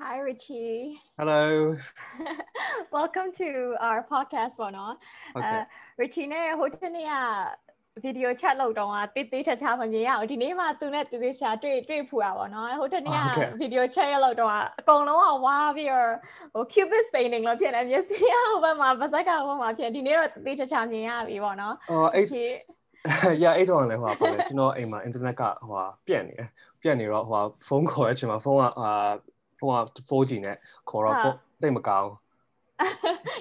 Hi Richie Hello welcome to our podcast ပေါ့နော်ဟုတ်ကဲ့ Richie နဲ့ဟိုတနေ့က video chat လုပ်တော့ကတိတိချာချာမမြင်ရအောင်ဒီနေ့မှသူနဲ့တိတိချာတွေ့တွေ့ဖူတာပေါ့နော်ဟိုတနေ့က video chat ရလုပ်တော့အကုန်လုံးကဝါပြီးတော့ဟို cubist painting လို့ဖြစ်နေမျက်စိကဟိုဘက်မှာပါဇက်ကဟိုမှာဖြစ်ဒီနေ့တော့တိတိချာချာမြင်ရပြီပေါ့နော်အော်အဲ့ချီရအဲ့တော့လည်းဟိုပါလေကျွန်တော်အိမ်မှာ internet ကဟိုဟာပြက်နေတယ်ပြက်နေတော့ဟိုဟာဖုန်းခေါ်တဲ့အချိန်မှာဖုန်းကအာ ဖုန်းက 4G နဲ့ခေါ်တော့ပေါ့တိတ်မကောင်း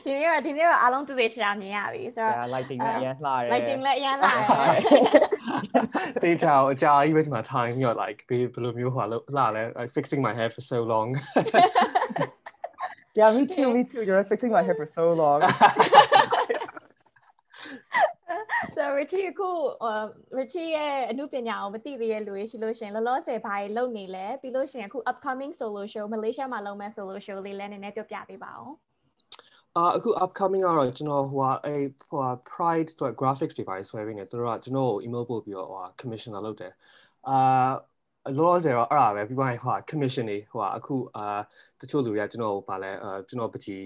ဒီနေ့ကဒီနေ့တော့အားလုံးတိတိချာချာမြင်ရပြီဆိုတော့ ဒါ lighting နဲ့အရင်လှတယ် lighting လည်းအရင်လာတယ် တေးချောင်းအကြာကြီးပဲဒီမှာ time ရော like ဘယ်ဘယ်လိုမျိုးဟိုဟာလှလဲ like fixing my hair for so long Yeah me too me too you're fixing my hair for so long So Richie အခု Richie ရဲ့အမှုပညာကိုမသိသေးတဲ့လူတွေရှိလို့ရှင်လောလောဆယ်ဘာတွေလုပ်နေလဲပြီးလို့ရှင်အခု upcoming solo show Malaysia မှာလုပ်မဲ့ solo show လေးလည်းနည်းနည်းပြောပြပေးပါဦးအာအခု upcoming ကတော့ကျွန်တော်ဟိုဟာအဲ့ဟိုဟာ pride ဆို graphics တွေပါဆွဲပြီးနေသူတို့ကကျွန်တော်ကို email ပို့ပြီးတော့ဟိုဟာ commissioner လုပ်တယ်အာလောလောဆယ်တော့အဲ့ဒါပဲပြီးသွားရင်ဟိုဟာ commission တွေဟိုဟာအခုအာတချို့လူတွေကကျွန်တော်ကိုဗာလဲအာကျွန်တော်ပကြီး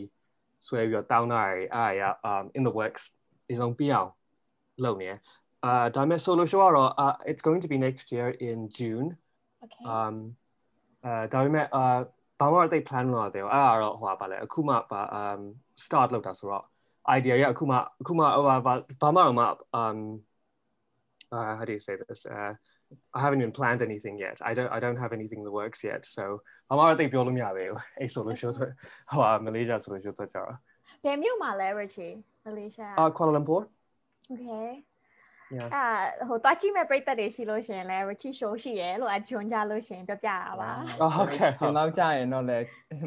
ဆွဲပြီးတော့တောင်းတာတွေအားရ um in the works ဒီဆုံးပြအောင် လုပ်နေတယ်အာဒါပေမဲ့ solo show ကတော့ uh, it's going to be next year in June okay um အဲဒါပေမဲ့အာဘာမှတိတ် plan လုပ်ရတယ်အဲ့ဒါတော့ဟိုပါလေအခုမှပါ um start လုပ်တာဆိုတော့ idea ရအခုမှအခုမှဟိုဘာဘာမှတော့မှ um uh how do you say this uh I haven't even planned anything yet. I don't I don't have anything in the works yet. So ဘာမှတိတ်ပြောလို့မရပဲအဲ့ solo show ဆိုဟို Malaysia solo show တော့ကြာ ဘယ်မြို့မှာလဲ Richie Malaysia အာ Kuala Lumpur okay yeah အာဟိုတွားကြည့်မဲ့ပြိသက်တွေရှိလို့ရှင်လဲ Richie show ရှိရယ်လို့အဂျွန်ကြလို့ရှင်ပြောပြတာပါ Oh, okay. ကျွန်တော်ကြာရင်တော့လေ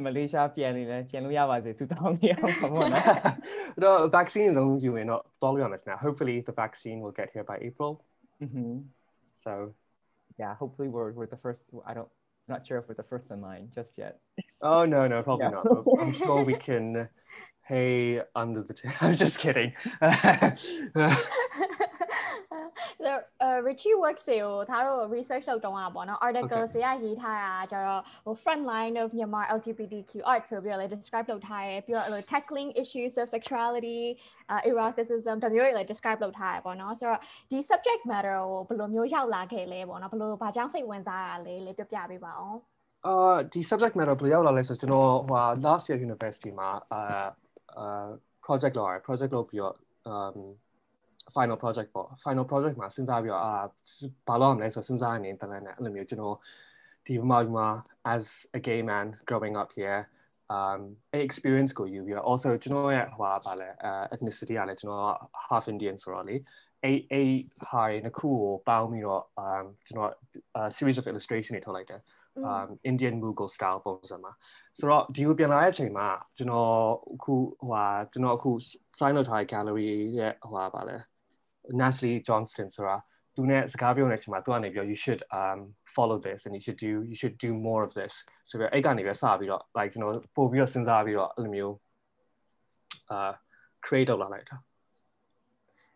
မလေးရှားပြန်နေလဲပြန်လို့ရပါစေစူတောင်းနေအောင်ပါဘောနော် the vaccine လုံးယူရင်တော့တော်လို့ရမယ်နော် Hopefully the vaccine will get here by April. Mhm So yeah hopefully we're we're the first I don't not sure if we're the first in line just yet Oh no, no, probably Yeah. not. But I'm sure we can pay under the. T- I'm just kidding. ဆိုတော့ Richie works တွေကိုဒါတို့ research လုပ်တော့တာပေါ့နော် article တွေကရေးထားတာကျတော့ဟို front line of Myanmar LGBTQ art ဆိုပြီးတော့လည်း describe လုပ်ထားတယ်ပြီးတော့အဲ့လို tackling issues of sexuality uh, eroticism ဒါမျိုးတွေလည်း describe လုပ်ထားတယ်ပေါ့နော်ဆိုတော့ဒီ subject matter ကိုဘယ်လိုမျိုးရောက်လာခဲ့လဲပေါ့နော်ဘယ်လိုဘာကြောင့်စိတ်ဝင်စားတာလဲလေးပြောပြပေးပါအောင် uh, the subject matter ဘယ်လိုရောက်လာလဲဆိုတော့ကျွန်တော်ဟို last year university မှာ uh, uh, uh, project lor project 攞俾我誒 um, final project 喎，final project 嘛先揸俾我啊，把攞唔嚟就先揸年得啦，你咪要知道點啊嘛，as a gay man growing up here a experience go you you also you know what uh, ethnicity and you know half Indian sorry a a high in a cool bow me um you know a series of illustration it like that Indian Mughal style ပုံစံမှာဆိုတော့ဒီကိုပြန်လာတဲ့အချိန်မှာကျွန်တော်အခုဟိုဟာကျွန်တော်အခု sign up gallery ရဲ့ဟိုဟာပါလဲ Nathalie Johnston ဆိုတာသူနဲ့စကားပြောနေတဲ့အချိန်မှာသူကနေပြော you should um follow this and you should do you should do more of this. ဆိုပြီးအဲ့ကနေပဲစပြီးတော့ like you know uh create လုပ်လာလိုက်တာ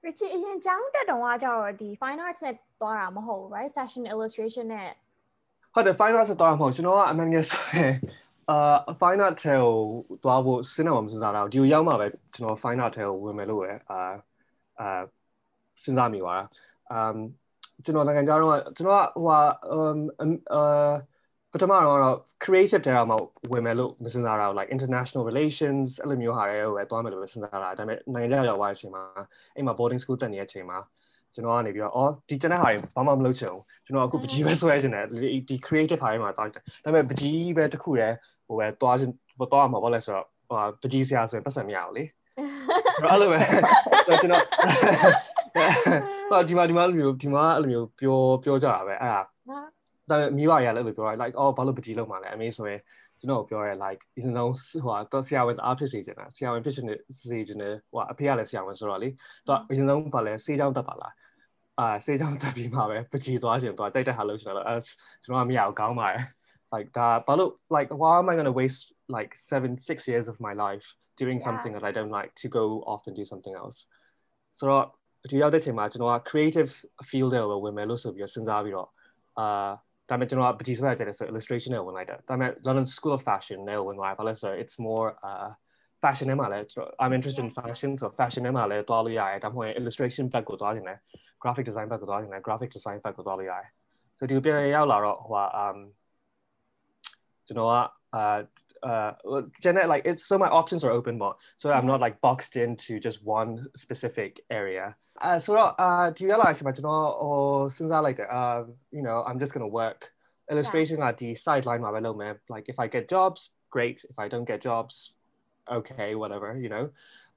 Richie အရင်ကျောင်းတက်တုန်းကကျတော့ဒီ fine arts နဲ့သွားတာမဟုတ် right? Fashion illustration နဲ့ ဟုတ်တယ် fine art ဆိုတော့မဟုတ်ကျွန်တော်ကအမှန်တကယ်ဆိုရင်အာ fine art ထဲကိုသွားဖို့စဉ်းစားမှမစဉ်းစားတော့ဒီကိုရောက်မှပဲကျွန်တော် fine art ထဲကိုဝင်မယ်လို့ပဲအာအာစဉ်းစားမိသွားတာ um ကျွန်တော်နိုင်ငံခြားတော့ကျွန်တော်ကဟိုဟာ um အာပထမတော့ creative ထဲမှာဝင်မယ်လို့မစဉ်းစားတာ like international relations အဲ့လိုမျိုးဟာတွေကိုပဲသွားမယ်လို့စဉ်းစားတာဒါပေမဲ့နိုင်ငံခြားရောက်သွားတဲ့အချိန်မှာအိမ်မှာ boarding school တက်နေတဲ့အချိန်မှာ ကျွန်တော်ကနေပြီးတော့အော်ဒီကျန်တဲ့ဟာတွေဘာမှမလုပ်ချင်ဘူးကျွန်တော်အခုပကြီးပဲဆွဲချင်တယ်ဒီ creative ဟာတွေမှာတောင်းတယ်ဒါပေမဲ့ပကြီးပဲတစ်ခုတည်းဟိုပဲသွားချင်သွားမှာဘာလဲဆိုတော့ဟိုပကြီးဆရာဆိုရင်ပတ်စံမရဘူးလေအဲ့လိုပဲကျွန်တော်ဟောဒီမှာဒီမှာလိုမျိုးဒီမှာအဲ့လိုမျိုးပြောပြောကြတာပဲအဲ့ဒါဒါပေမဲ့မိဘတွေကလည်းအဲ့လိုပြောတယ် like အော်ဘာလို့ပကြီးလောက်မှာလဲအမေဆိုရင် ကျွန်တော်ပြောရဲ like ဒီစံဆုံးဟိုတော့ဆရာဝန်အားဖြစ်စေချင်တာဆရာဝန်ဖြစ်နေစေချင်တယ်ဟိုအဖေကလည်းဆရာဝန်ဆိုတော့လေတော့အရင်ဆုံးဘာလဲစေးချောင်းတက်ပါလားအာစေးချောင်းတက်ပြီးမှပဲပကြီးသွားချင်သွားကြိုက်တဲ့ဟာလို့ကျွန်တော်အဲကျွန်တော်ကမရအောင်ကောင်းပါတယ် like that but look like why am i going to waste like 7 6 years of my life doing Yeah. something that i don't like to go off and do something else so တော့ဒီရောက်တဲ့ချိန်မှာကျွန်တော်က creative field တွေဝင်မယ်လို့ဆိုပြီးတော့စဉ်းစားပြီးတော့အာ ဒါပေမဲ့ကျွန်တော်ပကြီးစပယ်ကျတဲ့ဆို illustration နဲ့ဝင်လိုက်တာဒါပေမဲ့ London School of Fashion နဲ့ဝင်သွားဘာလဲဆို it's more uh fashion ထဲမှာလည်း I'm interested in fashion so fashion ထဲမှာလည်းတွားလို့ရတယ်ဒါမှမဟုတ် illustration ဘက်ကိုတွားနေတယ် graphic design ဘက်ကိုတွားနေတယ် graphic design ဘက်ကိုတွားလို့ရတယ် so ဒီပြန်ရောက်လာတော့ဟိုဟာ um ကျွန်တော်က uh, Gen like it's so my options are open more. So. I'm mm-hmm. not like boxed into just one specific area. Uh, so, uh, do you like imagine or, or since I like it, uh, you know, I'm just gonna work illustration at the sideline my man. Like if I get jobs, great. If I don't get jobs, okay, whatever, you know.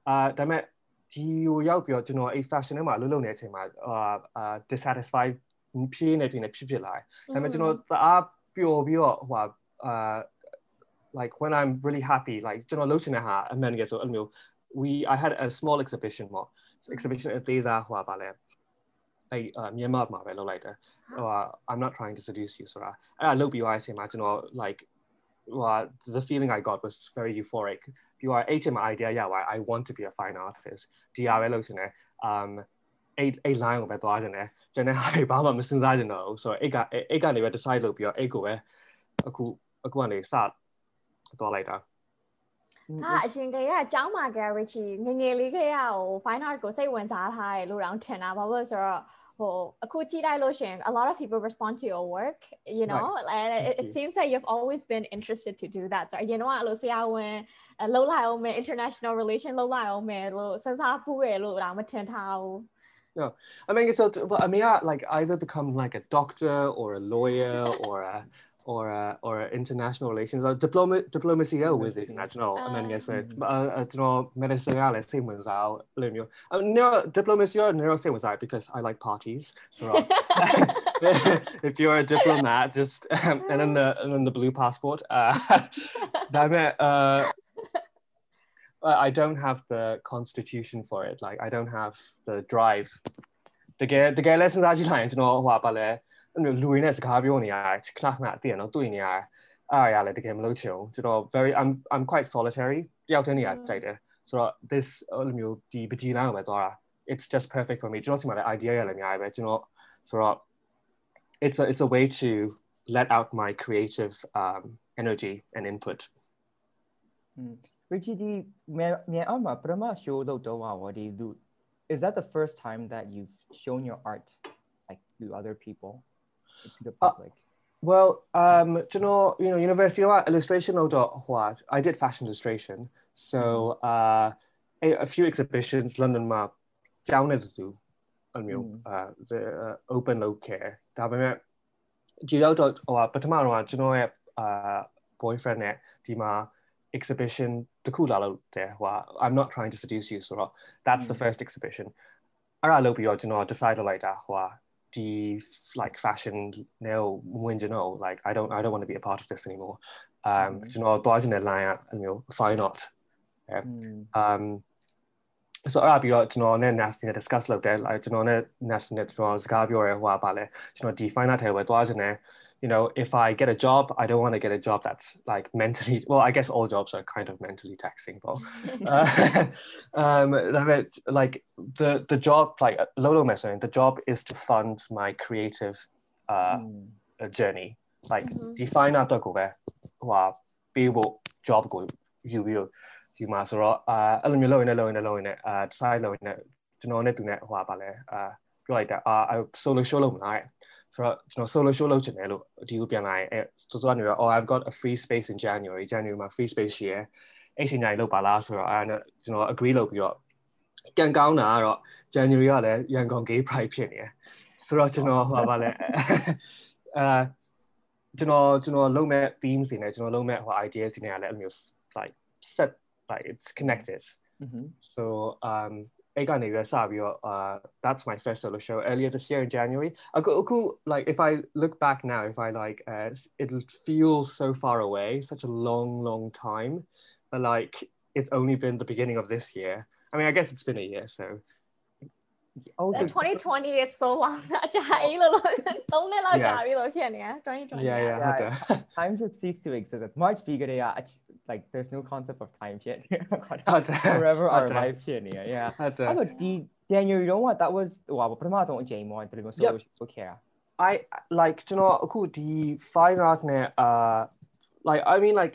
Uh, then met do you like to know do not a fashion in my little net in my uh, uh dissatisfied. Mm, ဖြစ်နေပြင်းဖြစ်ဖြစ်လာတယ်။ဒါပေမဲ့ကျွန်တော်တအားပျော်ပြီးတော့ဟိုဟာအ like when I'm really happy like ကျွန်တော်လှုပ်ချင်တဲ့ဟာအမှန်တကယ်ဆိုအဲ့လိုမျိုး we I had a small exhibition ပေါ့ exhibition အသေးစားဟိုပါလဲအဲ့မြန်မာမှာပဲလုပ်လိုက်တယ်ဟို I'm not trying to seduce you ဆိုတာအဲ့ဒါလုပ်ပြီးသွားတဲ့အချိန်မှာကျွန်တော် like well, the feeling I got was very euphoric. You are eight in my idea, yeah, why I want to be a fine artist. DRL um eight eight line ကိုပဲသွားကြတယ်။ကျွန်တော်ဟာဘာမှမစဉ်းစားကြတော့ဘူး။ဆိုတော့အိတ်ကအိတ်ကနေပဲ decide လုပ်ပြီးတော့အိတ်ကိုပဲအခုအခုကနေစ ထွက်သွားလိုက်တာဟာအရင်ကတည်းကအကြောင်းမှာကရီချီငငယ်လေးကတည်းကဟို fine art ကိုစိတ်ဝင်စားထားတယ်လို့တောင်ထင်တာဘာလို့ဆိုတော့ဟိုအခုကြည့်လိုက်လို့ရှင် a lot of people respond to your work you know right. and it, it seems that you've always been interested to do that so you know အရင်တော့အဲ့လိုဆရာဝန်လှုပ်လိုက်အောင်မယ် international relation လှုပ်လိုက်အောင်မယ်လို့စဉ်းစားဖူးရလို့တောင်မထင်ထားဘူး No, I mean, so to, but I mean, like either become like a doctor or a lawyer or a or uh, or international relations or diploma diplomacy ကိုဝင်စီနေတာကျွန်တော်အမှန်တကယ်ဆိုကျွန်တော် medicine ကလည်းစိတ်ဝင်စားလို့မျိုး no diplomacy ရော neuro စိတ်ဝင်စား because I like parties so if you're a diplomat just um, and then the and then the blue passport uh ဒါပေမဲ့ uh I don't have the constitution for it like I don't have the drive တကယ်တကယ်လဲစဉ်းစားကြည့်လိုက်ရင်ကျွန်တော်ဟိုပါလဲ အဲ့လိုလူရင်းနဲ့စကားပြောနေရခဏခဏသိရနော်တွေ့နေရအဲ့အရာလည်းတကယ်မလုပ်ချင်ဘူးကျွန်တော် very I'm I'm quite solitary တယောက်တည်းနေရကြိုက်တယ်ဆိုတော့ this အဲ့လိုမျိုးဒီပကြီးလမ်းကိုပဲသွားတာ it's just perfect for me ကျွန်တော်စီမှာလည်း idea ရလည်းအများကြီးပဲကျွန်တော်ဆိုတော့ it's a it's a way to let out my creative um energy and input Richie ဒီမြန်အောင်မှာပထမ show လုပ်တော့ဟောဒီလူ is that the first time that you've shown your art like to other people to the public? Uh, well, um, you know, you know, university illustration what I did fashion illustration. So mm. uh, a, a few exhibitions, London map, down as do, I mean, mm. uh, the uh, open low care. ဒါပေမဲ့ဒီရောက်တော့ဟိုပထမတော့ကျွန်တော်ရဲ့အာ boyfriend နဲ့ဒီမှာ exhibition တခုလာလို့တယ်ဟို I'm not trying to seduce you ဆိုတော့ that's the mm. first exhibition အဲ့ဒါလုပ်ပြီးတော့ကျွန်တော် decide လုပ်လိုက်တာဟို the like fashion now when you know like I don't I don't want to be a part of this anymore um you know သွားခြင်းနဲ့ line အမျိုး fine art um so အဲ့ပြီးတော့ကျွန်တော်နဲ့ national နဲ့ discuss လုပ်တယ် like ကျွန်တော်နဲ့ national နဲ့ကျွန်တော်စကားပြောရဲဟိုပါလဲကျွန်တော်ဒီ fine art ထဲဝယ်သွားခြင်းနဲ့ you know, if I get a job, I don't want to get a job that's like mentally, well, I guess all jobs are kind of mentally taxing, but uh, um, like the, the job, like Lolo mentioned, the job is to fund my creative uh, mm. journey. Like mm-hmm. define out the wow, be able job go you will you must ဆိုတော့အာအဲ့လိုမျိုးလုပ်နေလုပ်နေလုပ်နေအာ side လုပ်နေကျွန်တော်နဲ့သူနဲ့ဟိုပါလဲအာပြောလိုက်တာအာ solo show လုပ်မလားဆိုတော့ကျွန်တော် solo show လုပ်ချင်တယ်လို့ဒီကိုပြန်လာရင်အဲစောစောကနေတော့ oh I've got a free space in January January မှာ free space ရှိရယ်အဲ့ချိန်တိုင်းလုပ်ပါလားဆိုတော့အဲကျွန်တော် agree လုပ်ပြီးတော့ကန်ကောင်းတာကတော့ January ကလည်းရန်ကုန် gay pride ဖြစ်နေတယ်ဆိုတော့ကျွန်တော်ဟိုပါလဲအဲကျွန်တော်ကျွန်တော်လုပ်မဲ့ themes တွေနဲ့ကျွန်တော်လုပ်မဲ့ဟို ideas တွေနဲ့လည်းအဲ့လိုမျိုး like set like it's connected. Mm-hmm. So um, that's my first solo show earlier this year in January. I go, like if I look back now, if I like, uh, it feels so far away, such a long, long time, but like it's only been the beginning of this year. I mean, I guess it's been a year, so also 2020 it's so long အကြာကြီးလို့လို့3နှစ်လောက်ကြာပြီလို့ဖြစ်နေတယ်2020 yeah yeah ဟုတ်တယ် time just cease to exist March ပြီးကြရ like there's no concept of time ဖြစ်နေ forever our life ဖြစ်နေ yeah ဟုတ်တယ်အဲ့ဆိုဒီ January တော့ that was ဟိုပထမဆုံးအချိန်ပေါ့ဒီလိုမျိုး solo လုပ်ခဲ့တာ I like ကျွန်တော်အခုဒီ fine art နဲ့ uh like I mean like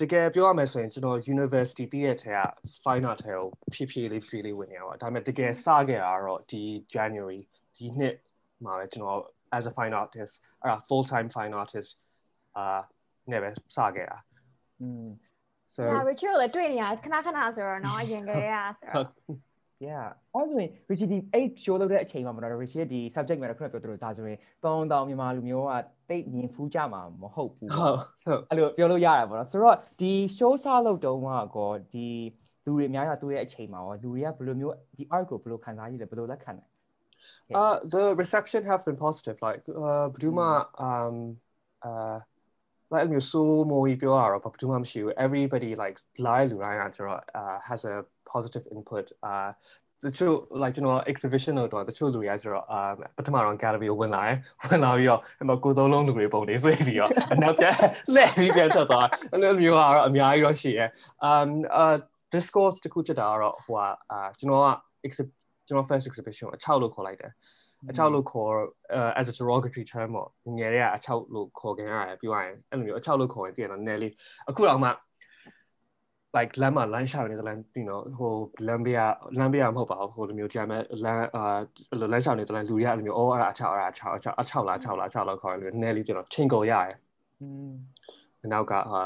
တကယ်ပြောရမယ်ဆိုရင်ကျွန်တော် university တည့်ရတဲ့ fine art ထဲကိုဖြည်းဖြည်းလေးဖြည်းလေးဝင်နေရပါဒါပေမဲ့တကယ်စခဲ့တာတော့ဒီ January ဒီနှစ်မှာပဲကျွန်တော် as a fine artist အဲ့ဒါ full time fine artist အာနဲ့ပဲစခဲ့တာอืม so yeah Richard လည်းတွေ့နေရခဏခဏဆိုတော့เนาะအရင်ကတည်းကဆိုတော့ yeah အဲ့ဆိုရင် Richie ဒီအဲ့ show လုပ်တဲ့အချိန်မှာမတော် Richie ဒီ subject matter ခုနပြောသလိုဒါဆိုရင်တောင်းတောင်းမြန်မာလူမျိုးက တိတ်မြင်ဖူးကြမှာမဟုတ်ဘူးဟုတ်ဟုတ်အဲ့လိုပြောလို့ရတာပေါ့နော်ဆိုတော့ဒီ show စလုပ်တုန်းကောဒီလူတွေအများကြီးတွေ့တဲ့အချိန်မှာရောလူတွေကဘယ်လိုမျိုးဒီ art ကိုဘယ်လိုခံစားရလဲဘယ်လိုလက်ခံလဲ Uh the reception have been positive like uh ဘယ်သူမှ um uh like မျိုးဆိုးမိုးကြီးပြောရတော့ဘာမှမရှိဘူး everybody like လာလူတိုင်းကကျတော့ uh has a positive input uh တချို့ like ကျွန်တော် exhibition တော့တချို့လူတွေကဆိုတော့အာပထမတော့ gallery ကိုဝင်လာတယ်ဝင်လာပြီးတော့အမကိုသုံးလုံးလူတွေပုံတွေဆွဲပြီးတော့အနောက်ပြန်လှည့်ပြီးပြန်ထွက်သွားအဲ့လိုမျိုးကတော့အများကြီးတော့ရှိရယ် um uh discourse တခုဖြစ်တာကတော့ဟိုอ่าကျွန်တော်က ကျွန်တော် first exhibition အချောက်လို့ခေါ်လိုက်တယ်အချောက်လို့ခေါ် as a derogatory term ပေါ့ငယ်တဲ့အချောက်လို့ခေါ်ခင်ရတယ်ပြောရရင်အဲ့လိုမျိုးအချောက်လို့ခေါ်ရင်တည်ရတော့နည်းလေးအခုတော့မှ like လမ်းမှာ line ရှောက်နေတဲ့ line ဒီနော်ဟိုလမ်းဘေးကလမ်းဘေးကမဟုတ်ပါဘူးဟိုလိုမျိုးကြာမဲ့လမ်းအာလို line ရှောက်နေတဲ့ line လူတွေကအဲ့လိုမျိုးအော်အဲ့ဒါအချောက်အဲ့ဒါအချောက်အချောက်အချောက်လားအချောက်လားအချောက်လားခေါ်တယ်နည်းလေးကျွန်တော်ချင်းကိုရရอืมနောက်ကဟာ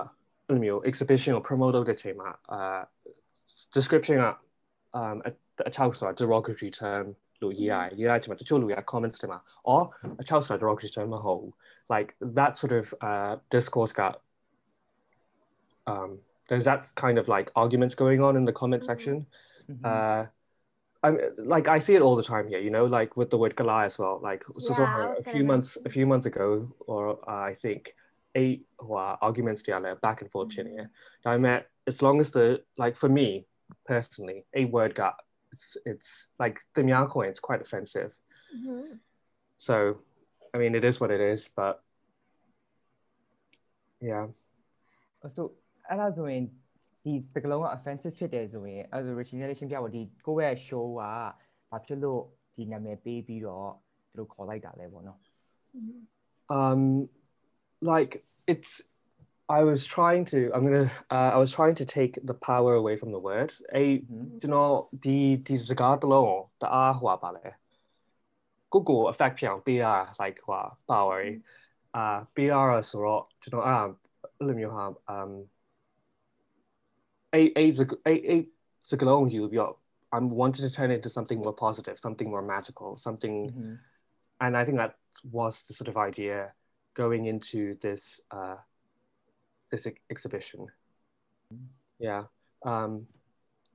အဲ့လိုမျိုး exhibition ကို promote လုပ်တဲ့ချိန်မှာအာ description က um အချောက်ဆိုတာ derogatory term လို့ရေးရတယ်ရေးရချင်မှာတချို့လူတွေက comments တွေမှာအော်အချောက်ဆိုတာ derogatory term မဟုတ်ဘူး like that sort of uh discourse got um there's that kind of like arguments going on in the comment section mm-hmm. uh I'm like I see it all the time here, you know, like with the word Gala as well. Like so, so a few months a few months ago, or uh, I think eight uh, arguments together back and forth mm-hmm. here. I met as long as the like for me personally, a word got it's it's like the Miyako it's quite offensive. Mm-hmm. So, I mean, it is what it is, but yeah. So အဲ့ဒါဆိုရင်ဒီစကလုံးက offensive ဖြစ်တယ်ဆိုရင်အဲ့ဒါ original ရှင်းပြဖို့ဒီကိုယ့်ရဲ့ show ကဘာဖြစ်လို့ဒီနာမည်ပေးပြီးတော့သူတို့ခေါ်လိုက်တာလဲပေါ့နော် um like it's I was trying to I'm gonna uh, I was trying to take the power away from the word အဲကျွန်တော်ဒီဒီစကားတစ်လုံးတအားဟွာပါလေကိုကို effect ဖြစ်အောင်ပေးရ like ဟွာ power အာပေးရဆိုတော့ကျွန်တော်အဲ့အဲ့လိုမျိုးဟာ um a a a to glow you I to turn it into something more positive, something more magical, something, mm-hmm. and I think that was the sort of idea going into this uh, this ex- exhibition. Yeah, um,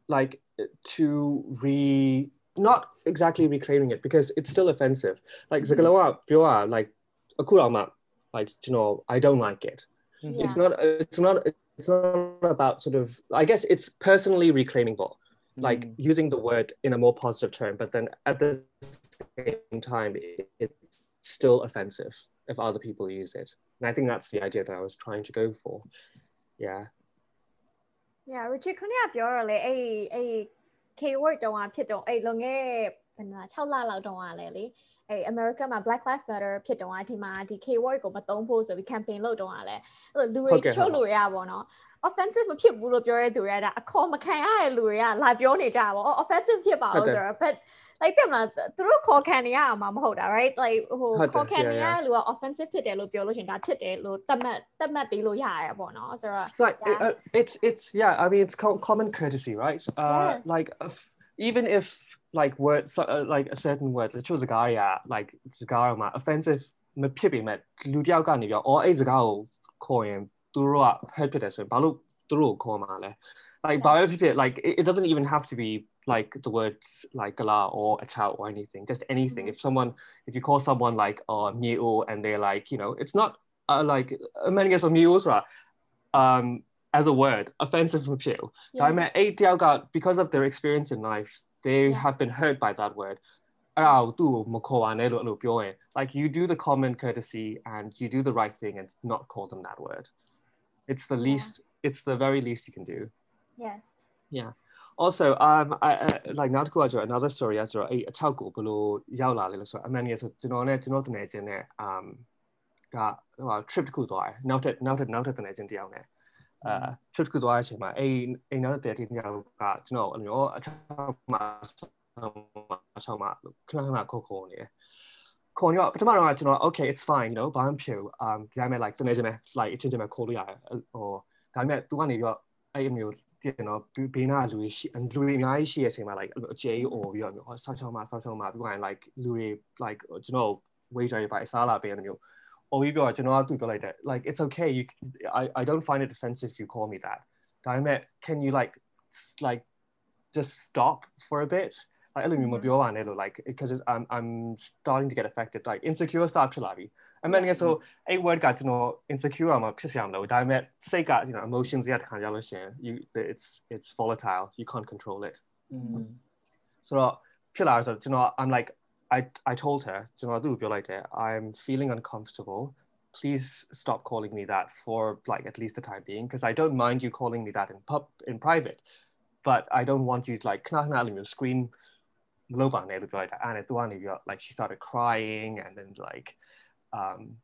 like to re not exactly reclaiming it because it's still offensive. Like Zagalawa Pyoa, like mm-hmm. Akurama, like you know, I don't like it. Mm-hmm. Yeah. It's not. It's not it's not about sort of I guess it's personally reclaiming ball. Like mm. using the word in a more positive term, but then at the same time it, it's still offensive if other people use it. And I think that's the idea that I was trying to go for. Yeah. Yeah, Richard ခုနကပြောတော့လေအဲ့အဲ့ keyword တုံးကဖြစ်တော့အဲ့လွန်ခဲ့ဘယ်နာ6လလောက်တုံးကလေလေ အဲ့ America မှာ Black Lives Matter ဖြစ်တော့ဒီမှာဒီ keyword ကိုမသုံးဖို့ဆိုပြီး campaign လုပ်တော့လဲအဲ့လူတွေချို့လူတွေကပေါ့နော် offensive မဖြစ်ဘူးလို့ပြောရတဲ့သူတွေကဒါအခေါ်မခံရတဲ့လူတွေကလာပြောနေကြပါဘော offensive ဖြစ်ပါလို့ဆိုတော့ but like တင်မလားသူတို့ခေါ်ခံနေရမှာမဟုတ်တာ right like ဟိုခေါ်ခံနေရလူက offensive ဖြစ်တယ်လို့ပြောလို့ရှင်ဒါဖြစ်တယ်လို့သတ်မှတ်သတ်မှတ်ပေးလို့ရရပေါ့နော်ဆိုတော့ like yeah. it's it's yeah i mean it's called common courtesy right uh yes. like even if like word so, uh, like a certain word，做自家嘢，like 自家嘛，offensive or A 自家有 call 人，都如話 head 偏啲，巴魯都如 ko 嘛咧，like le. like it, it doesn't even have to be like the words like gala or achao or anything, just anything. Mm -hmm. If someone if you call someone like oh, uh mio and they're like you know it's not uh, like uh, many guess of mio um as a word offensive from you. mean, I mean, eight because of their experience in life they have been hurt by that word. Ah, like you do the common courtesy and you do the right thing and not call them that word. It's the least, yeah. it's the very least you can do. Yes. Yeah. Also, um, I, I, like Nadku Ajura, another story Ajura, a eh, Chauku Bulu Yaula Lila so I mean yes, Dinone, Dinotanajan, um, got well, trip to Kudoi, noted, noted, noted the Najin Dione. အဲ trip တစ်ခုသွားတဲ့အချိန်မှာအဲ့အဲ့နောက်တဲ့တယောက်ကကျွန်တော်အဲ့လိုအချောက်မှာအချောက်မှာခဏခဏခုတ်ခုံနေတယ်ခေါ်ရပထမတော့ကျွန်တော် okay it's fine you know ဘာမှမဖြစ်ဘူး um ဒါပေမဲ့ like တနေချင်းပဲ like အချင်းချင်းပဲခေါ်လို့ရတယ်ဟိုဒါပေမဲ့ तू ကနေပြီးတော့အဲ့အမျိုးတင်တော့ဘေးနာလူတွေရှိလူတွေအများကြီးရှိတဲ့အချိန်မှာ like အကျဲအော်ပြီးတော့မျိုးဆောက်ချောင်းမှာဆောက်ချောင်းမှာပြီးတော့ like လူတွေ like ကျွန်တော် wage တွေပါစားလာပေးတယ်မျိုး အော်ပြီးတော့ကျွန်တော်ကသူပြောလိုက်တယ် like it's okay you I I don't find it offensive if you call me that ဒါပေမဲ့ can you like like just stop for a bit like အဲ့လိုမျိုးမပြောပါနဲ့လို့ like because I'm I'm starting to get affected like insecure start ဖြစ်လာပြီအမှန်တကယ်ဆိုအဲ့ word ကကျွန်တော် insecure မှာဖြစ်စရာမလိုဒါပေမဲ့စိတ်က you know emotions ရတဲ့ခါကြလို့ရှင် you it's it's volatile you can't control it ဆိုတော့ဖြစ်လာဆိုကျွန်တော် I'm like I, I told her, I'm feeling uncomfortable. Please stop calling me that for like at least the time being, because I don't mind you calling me that in pub in private, but I don't want you to like scream like she started crying and then like um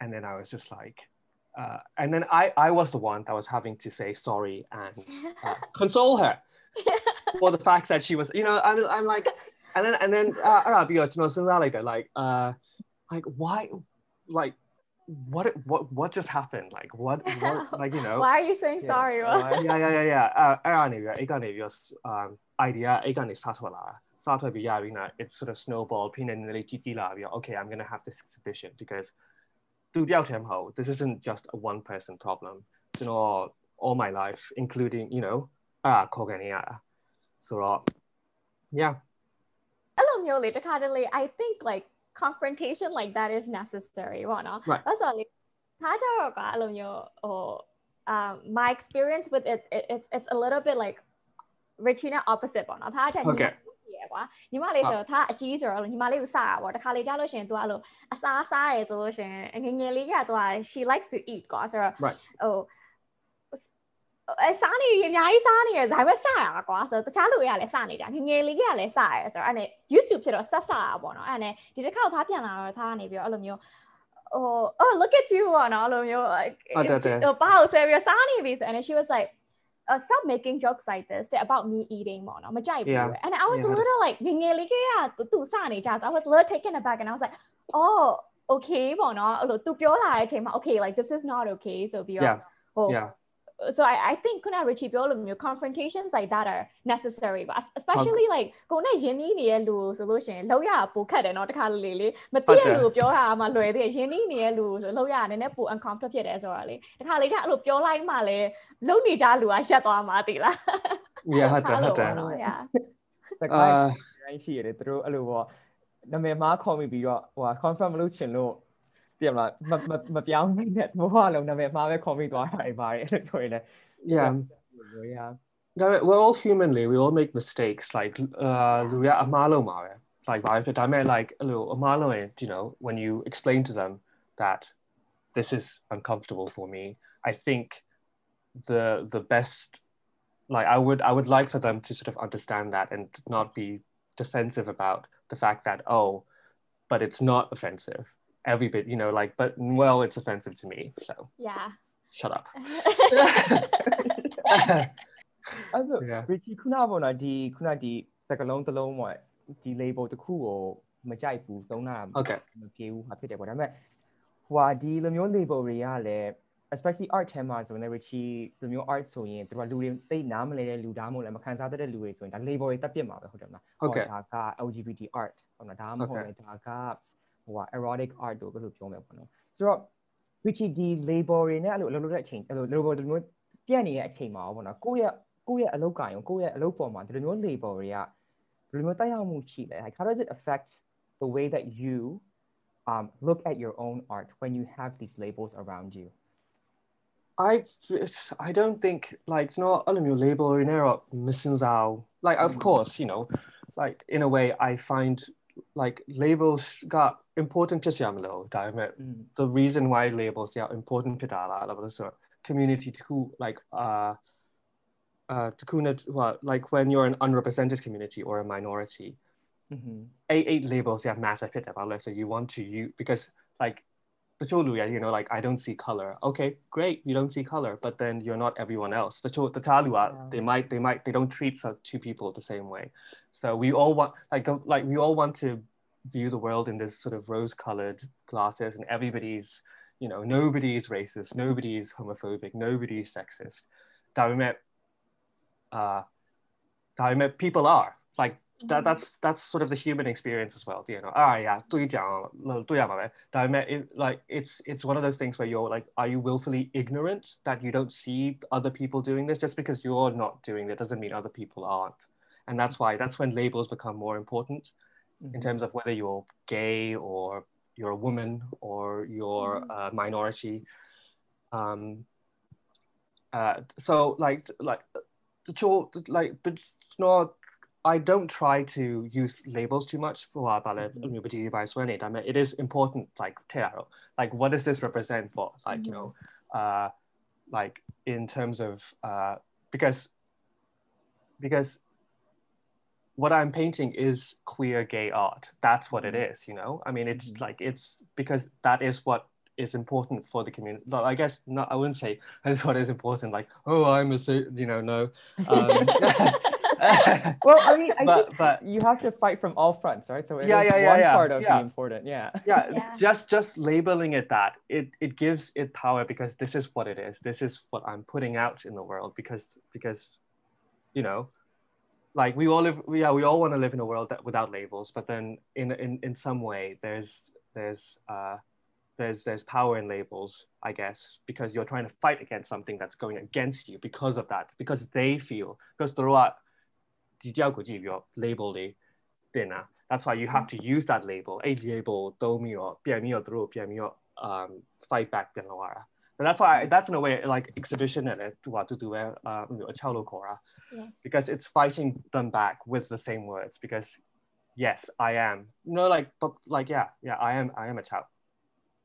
and then I was just like uh, and then I, I was the one that was having to say sorry and uh, console her for the fact that she was you know I'm, I'm like and then and then uh, you know, like like uh, like why, like what what what just happened like what, what like you know why are you saying yeah, sorry yeah yeah yeah yeah uh အဲ့အနေပြီးအဲ့ကနေပြီး um idea အဲ့ကနေစထွက်လာတာစထွက်ပြီးရပြီးနာ it sort of snowball ဖိနေနေလေးကြီးကြီးလာပြီး okay I'm going to have this exhibition because သူတယောက်တည်းမဟုတ် this isn't just a one person problem ကျွန်တော် all my life including you know အာခေါ်ကနေရတာဆိုတော့ yeah အဲ့လိုမျိုးလေတခါတလေ I think like confrontation like that is necessary ပေါ့နော်အဲ့ဆိုလေထားကြတော့ကအဲ့လိုမျိုးဟို um my experience with it, it it's it's a little bit like Regina opposite ပေါ့နော်ထားကြညီရကွာညီမလေးဆိုတော့ထားအကြီးဆိုတော့ညီမလေးကိုစတာပေါ့တခါလေကြားလို့ရှင် तू အဲ့လိုအစားစားရဲဆိုလို့ရှင်ငငယ်လေးက तू she likes to eat ကွာဆိုတော့ဟို အဲစားနေအများကြီးစားနေရဒါပေမဲ့စရကွာဆိုတော့တခြားလူတွေကလည်းစနေကြငငယ်လေးကလည်းစရဆိုတော့အဲ့နဲ့ used to ဖြစ်တော့ဆက်စရပေါ့နော်အဲ့နဲ့ဒီတစ်ခေါက်သားပြန်လာတော့သားနေပြီးတော့အဲ့လိုမျိုးဟို oh look at you ပေါ့နော်အဲ့လိုမျိုးဘာလို့ဆယ်ပြီးစားနေပြီဆို and she was like uh, stop making jokes like this about me eating ပေါ့နော်မကြိုက်ဘူး and I was a little like ငငယ်လေးကသူစနေကြဆို I was a little taken aback and I was like oh okay ပေါ့နော်အဲ့လိုသူပြောလာတဲ့အချိန်မှာ okay like this is not okay ဆိုပြီးတော့ဟို so I I think ခုန Richie ပြောလို့မျိုး confrontations like that are necessary but especially like ကိုနဲ့ယဉ်နီးနေတဲ့လူဆိုလို့ရှိရင်လောက်ရပိုခက်တယ်เนาะတခါလေလေမသိတဲ့လူပြောတာမှလွယ်သေးတယ်ယဉ်နီးနေတဲ့လူဆိုလောက်ရနည်းနည်းပို uncomfortable ဖြစ်တယ်ဆိုတာလေတခါလေကအဲ့လိုပြောလိုက်မှလည်းလုံနေကြလူကရက်သွားမှာတိလား Yeah ဟုတ်တယ်ဟုတ်တယ် Yeah တခါရိုင်းရှိရတယ်သူတို့အဲ့လိုပေါ့နာမည်မှားခေါ်မိပြီးတော့ဟို confirm မလုပ်ချင်လို့ ပြမလားမမပြောင်းနိုင်တဲ့ဘဝလုံးနာမည်မှားပဲခေါ်မိသွားတာတွေပါတယ်အဲ့လိုပြောရင်လည်း yeah yeah no, we're all humanly we all make mistakes like uh လူရအမှားလုံးပါပဲ like ဘာဖြစ်ဒါပေမဲ့ like အဲ့လိုအမှားလုံးရင် you know when you explain to them that this is uncomfortable for me i think the the best like i would i would like for them to sort of understand that and not be defensive about the fact that oh but it's not offensive every bit, you know, like, but well, it's offensive to me. So yeah. Shut up. အဲ့ဒါ Richie ခုနကပေါ့နော်ဒီခုနဒီစကလုံးတစ်လုံးပေါ့ဒီ label တစ်ခုကိုမကြိုက်ဘူးသုံးတာဟုတ်ကဲ့မပြေဘူးဟာဖြစ်တယ်ပေါ့ဒါပေမဲ့ဟိုဟာဒီလိုမျိုး label တွေကလည်း especially art ထဲမှာဆိုရင် Richie လိုမျိုး art ဆိုရင်သူကလူတွေသိနားမလဲတဲ့လူဒါမှမဟုတ်လည်းမခံစားတတ်တဲ့လူတွေဆိုရင်ဒါ label တွေတက်ပြစ်မှာပဲဟုတ်တယ်မလားဟုတ်ကဲ့ဒါက LGBT art ဟုတ်လားဒါမှမဟုတ်လည်းဒါက ဟိုက erotic art တို့လို့ပြောမယ်ပေါ့နော်ဆိုတော့ Richie D label တွေနဲ့အဲ့လိုအလုပ်လုပ်တဲ့အချိန်အဲ့လို label တွေမျိုးပြက်နေတဲ့အချိန်မှာပေါ့နော်ကိုယ့်ရဲ့ကိုယ့်ရဲ့အလုပ်ကံရောကိုယ့်ရဲ့အလုပ်ပေါ်မှာဒီလိုမျိုး label တွေကဒီလိုမျိုးတိုက်ရောက်မှုရှိလဲ like how does it affect the way that you um look at your own art when you have these labels around you I I don't think like you know အဲ့လိုမျိုး label တွေနဲ့တော့မစင်စား like of course you know like in a way I find like labels က important ဖြစ်စရာမလိုဒါပေမဲ့ the reason why labels က important ဖြစ်တာလားလို့ဆိုတော့ community တခု like uh uh well, like when you're an unrepresented community or a minority mm-hmm. eight eight labels yeah massive hit about so you want to you because like the cholu you know like I don't see color okay great you don't see color but then you're not everyone else the the talua they might they might they don't treat two people the same way so we all want like like we all want to view the world in this sort of rose-colored glasses, and everybody's, you know, nobody's racist, nobody's homophobic, nobody's sexist. That uh, that people are like that, mm-hmm. that's that's sort of the human experience as well. You know, ah, yeah, 对讲了，对啊，宝贝。但 it like it's it's one of those things where you're like, are you willfully ignorant that you don't see other people doing this? Just because you're not doing it doesn't mean other people aren't, and that's mm-hmm. why that's when labels become more important mm-hmm. in terms of whether you're gay or you're a woman or you're mm-hmm. a minority um uh so like like the like but it's not I don't try to use labels too much for mm-hmm. I mean, it is important, like, like, what does this represent for, like, mm-hmm. you know, uh, like, in terms of, uh, because, because what I'm painting is queer gay art. That's what it mm-hmm. you know? I mean, it's mm-hmm. like, it's because that is what is important for the community. I guess not, I wouldn't say that's what is important, like, oh, I'm a, you know, no. Um, well, I mean, I but, but you have to fight from all fronts, right? So yeah, yeah, yeah, one yeah, part of yeah. being important, yeah. yeah. yeah. just just labeling it that it it gives it power because this is what it is. This is what I'm putting out in the world because because, you know, like we all live yeah we all want to live in a world that, without labels but then in in in some way there's there's uh there's there's power in labels i guess because you're trying to fight against something that's going against you because of that because they feel because throughout label that's why you have to use that label a label um fight back the noara. And that's why that's in a way like exhibition and what to do eh, uh, a cello chora, because it's fighting them back with the same words. Because yes, I am. No, like but like yeah, yeah, I am. I am a child.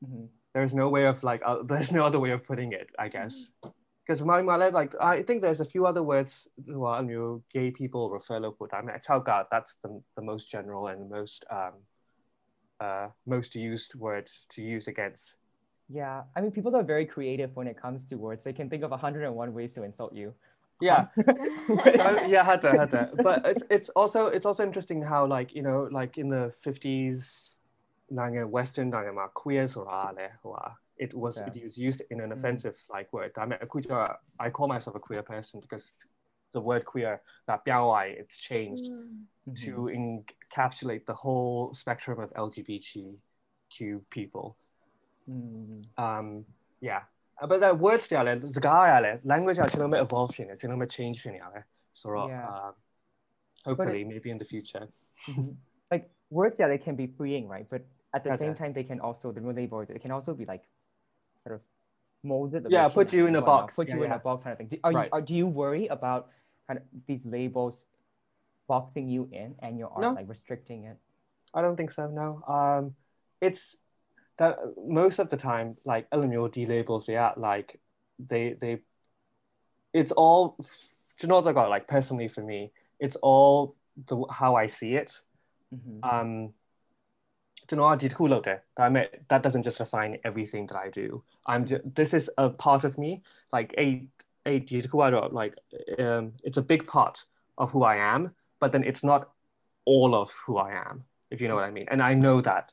Mm-hmm. There's no way of like uh, there's no other way of putting it, I guess. Mm-hmm. Because mm-hmm. my like I think there's a few other words well, new gay people refer to. I mean, chao that's the, the most general and most um, uh, most used word to use against yeah I mean people are very creative when it comes to words they can think of 101 ways to insult you yeah yeah had to, had to. but it's, it's also it's also interesting how like you know like in the 50s western queers or it was yeah. it was used in an mm. offensive like word. I mean, I call myself a queer person because the word queer, that biaowai, it's changed mm. to mm-hmm. encapsulate the whole spectrum of LGBTQ people. Mm. Um, yeah. But that words there, the guy, language is a bit evolved, it's a bit changed. So yeah. uh, hopefully, it, maybe in the future. Mm-hmm. like words, yeah, they can be freeing, right? But at the same time, they can also the labels. It can also be like sort of molded. Yeah, put you in a box. Put you in a box kind of thing. Do, are you, are, do you worry about kind of these labels boxing you in and your art, no. like restricting it? I don't think so. No. Um, it's that most of the time, like LMO labels, yeah, like they they, it's all. You know what I got? Like personally, for me, it's all the how I see it. Mm-hmm. Um, that doesn't just define everything that I do I'm just, this is a part of me like a a like um, it's a big part of who I am but then it's not all of who I am if you know what I mean and I know that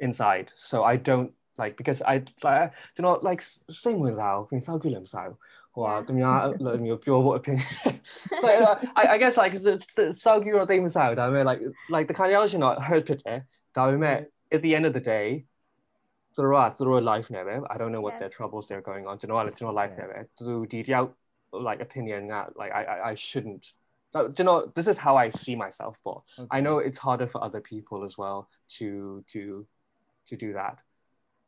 inside. So I don't like because I like do not like 西門鬧變收居林哨，話點樣兩秒表我 opinion。But uh, I I guess like 收居個地面哨，但係 like like the kind of thing that we met at the end of the day。Through us, through life, never. I don't know what their troubles they're going on. Do you know? do not know life, never. Do detail, like opinion, like I, I, shouldn't do you know this is how i see myself for i know it's harder for other people as well to to to do that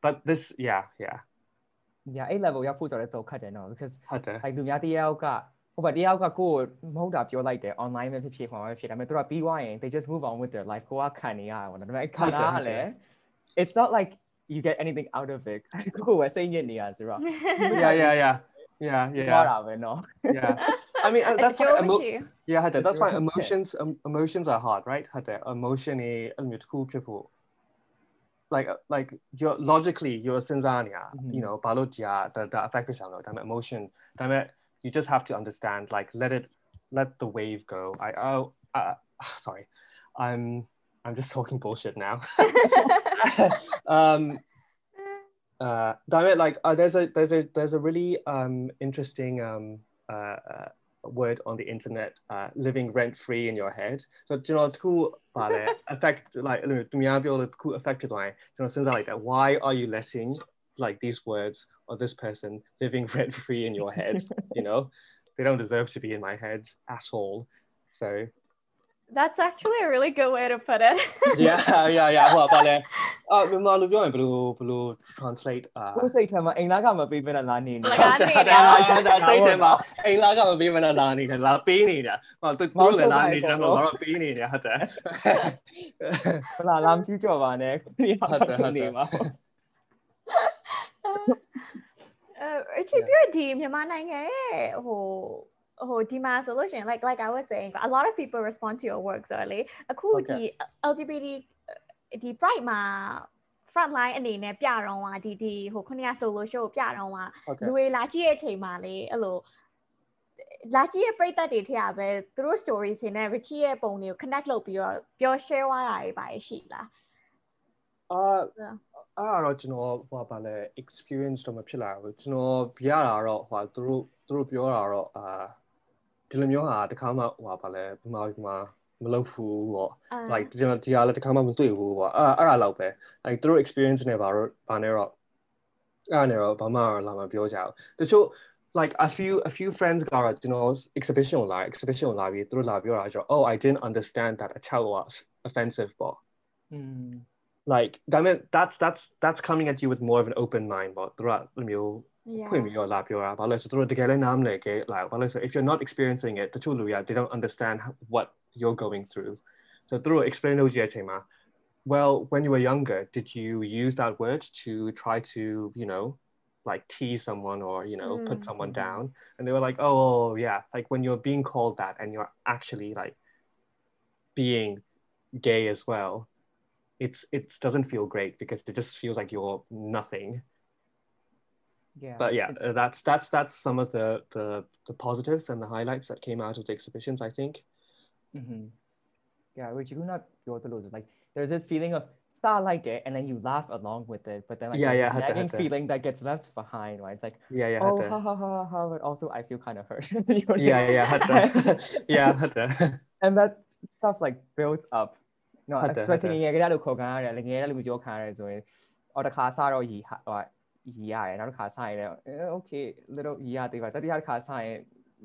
but this yeah yeah yeah A level ရောက်ဖို့ဆိုတော့တော့ခက်တယ်နော် because ဟုတ်တယ် like လူများတယောက်ကဟိုဘက်တယောက်ကကိုယ်မဟုတ်တာပြောလိုက်တယ် online ပဲဖြစ်ဖြစ်ဟောပဲဖြစ်ဒါပေမဲ့သူကပြီးသွားရင် they just move on with their life ကိုကခံနေရတာပေါ့နော်ဒါပေမဲ့ခံတာကလည်း it's not like you get anything out of it ကိုယ်ပဲစိတ်ညစ်နေရဆိုတော့ yeah yeah yeah yeah yeah သွားတာပဲနော် yeah I mean uh, that's like emo- yeah ဟုတ်တယ် that's why emotions um, emotions are hard right ဟုတ်တယ် emotion တွေအဲ့လိုမျိုးတစ်ခုဖြစ်ဖို့ like uh, like you're logically you're Sinzania, mm-hmm. you know, Balotia, the the affected sound, the emotion, damn You just have to understand, like let it let the wave go. I oh uh, sorry. I'm I'm just talking bullshit now. um uh damn it, like uh, there's a there's a there's a really um interesting um uh, uh word on the internet, uh, living rent free in your head. So you know, cool affect like to me, I'll be able to cool affected by you know, things like that. Why are you letting like these words or this person living rent free in your head? you know, they don't deserve to be in my head at all. So That's actually a really good way to put it. yeah, yeah, yeah ဟိုပါလေအာမြန်မာလိုပြောရင်ဘယ်လိုဘယ်လို translate အာကိုစိတ်ထဲမှာအိမ်လာကမပေးမနဲ့လာနေနေလာနေတယ်စိတ်ထဲမှာအိမ်လာကမပေးမနဲ့လာနေတယ်လာပေးနေတာဟောသူတို့လည်းလာနေတယ်တော့တော့ပေးနေတယ်ဟုတ်တယ်ဟလာလာမကြည့်ကြော်ပါနဲ့ဟုတ်တယ်ဟုတ်တယ်မှာအဲအချစ်ပြဒီမြန်မာနိုင်ငံရဲ့ဟို ဟိုဒီမှာဆိုလို့ရှိရင် like like I was saying a lot of people respond to your work ဆိုတော့လေအခုဒီ LGBT ဒီ pride မှာ front line အနေနဲ့ပြတော့ဟာဒီဒီဟိုခုနက solo show ပြတော့ဟာလူတွေလာကြည့်တဲ့အချိန်မှာလေအဲ့လိုလာကြည့်ရဲ့ပရိသတ်တွေထက်ပဲသူတို့ story တွေနဲ့ Richie ရဲ့ပုံတွေကို connect လုပ်ပြီးတော့ပြော share သွားတာတွေပါရှိလားအာအဲ့တော့ကျွန်တော်ဟိုပါလဲ experience တော့မဖြစ်လာဘူးကျွန်တော်ပြရတာတော့ဟိုသူတို့သူတို့ပြောတာတော့အာ ဒီလိုမျိုးဟာတခါမှဟိုပါလဲဘမာဘမာမလုပ်ဘူးပေါ့ like ဒီမှာဒီဟာလည်းတခါမှမတွေ့ဘူးပေါ့အဲ့အဲ့ဒါလောက်ပဲ like သူတို့ experience နဲ့ဘာတော့ဘာနဲ့တော့အဲ့နဲ့တော့ဘာမှလာမပြောကြဘူးတချို့ like a few a few friends ကတော့ကျွန်တော် exhibition ကိုလာ exhibition ကိုလာပြီးသူတို့လာပြောတာကျတော့ oh I didn't understand that a child was offensive ပေါ့ like ဒါပေမဲ့ that's that's that's coming at you with more of an open mind ပေါ့သူတို့က မျိုးဖွင့်ပြီးတော့လာပြောတာဘာလို့လဲဆိုတော့တကယ်လည်းနားမလည်ခဲ့လာဘာလို့လဲဆို if you're not experiencing it တချို့လူရ they don't understand what you're going through so သူတို့ explain လုပ်ရတဲ့အချိန်မှာ well when you were younger did you use that word to try to you know like tease someone or you know mm. put someone down and they were like oh yeah like when you're being called that and you're actually like being gay as well it's it doesn't feel great because it just feels like you're nothing yeah but yeah uh, that's that's that's some of the the the positives and the highlights that came out of the exhibitions i think mm-hmm. yeah which you not your like there's this feeling of start like it and then you laugh along with it but then like yeah yeah nagging feeling that gets left behind right it's like yeah yeah oh ha ha ha ha but also i feel kind of hurt yeah yeah yeah and that stuff like built up no especially ငယ်ကလေးလို့ခေါ်ခံရတယ်ငယ်ကလေးလို့ပြောခံရတယ်ဆိုရင်အော်တခါစတော့ရီဟို yeah, and Arkansas, you know, okay, little yeah, they were that Arkansas,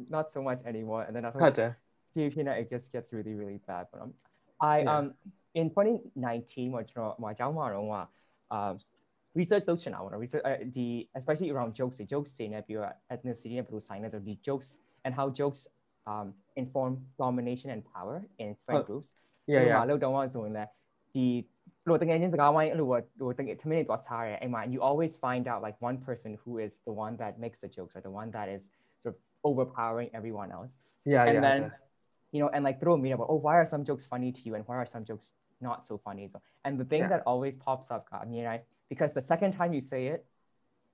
not so much anymore. And then I was like, you know, it just gets really, really bad. But um, I yeah. um in 2019, uh, um, research function, I want to research uh, the especially around jokes, the jokes in ethnicity and science or the jokes and how jokes um, inform domination and power in friend oh. groups. Yeah, so, yeah. ဒီ လို့တကယ်ချင်းစကားဝိုင်းအဲ့လိုဟိုတကယ်ထမင်းတွေသွားစားတယ်အဲ့မှာ you always find out like one person who is the one that makes the jokes or the one that is sort of overpowering everyone else yeah and yeah then you know and like throw me about oh why are some jokes funny to you and why are some jokes not so funny so and the thing yeah. that always pops up I mean right because the second time you say it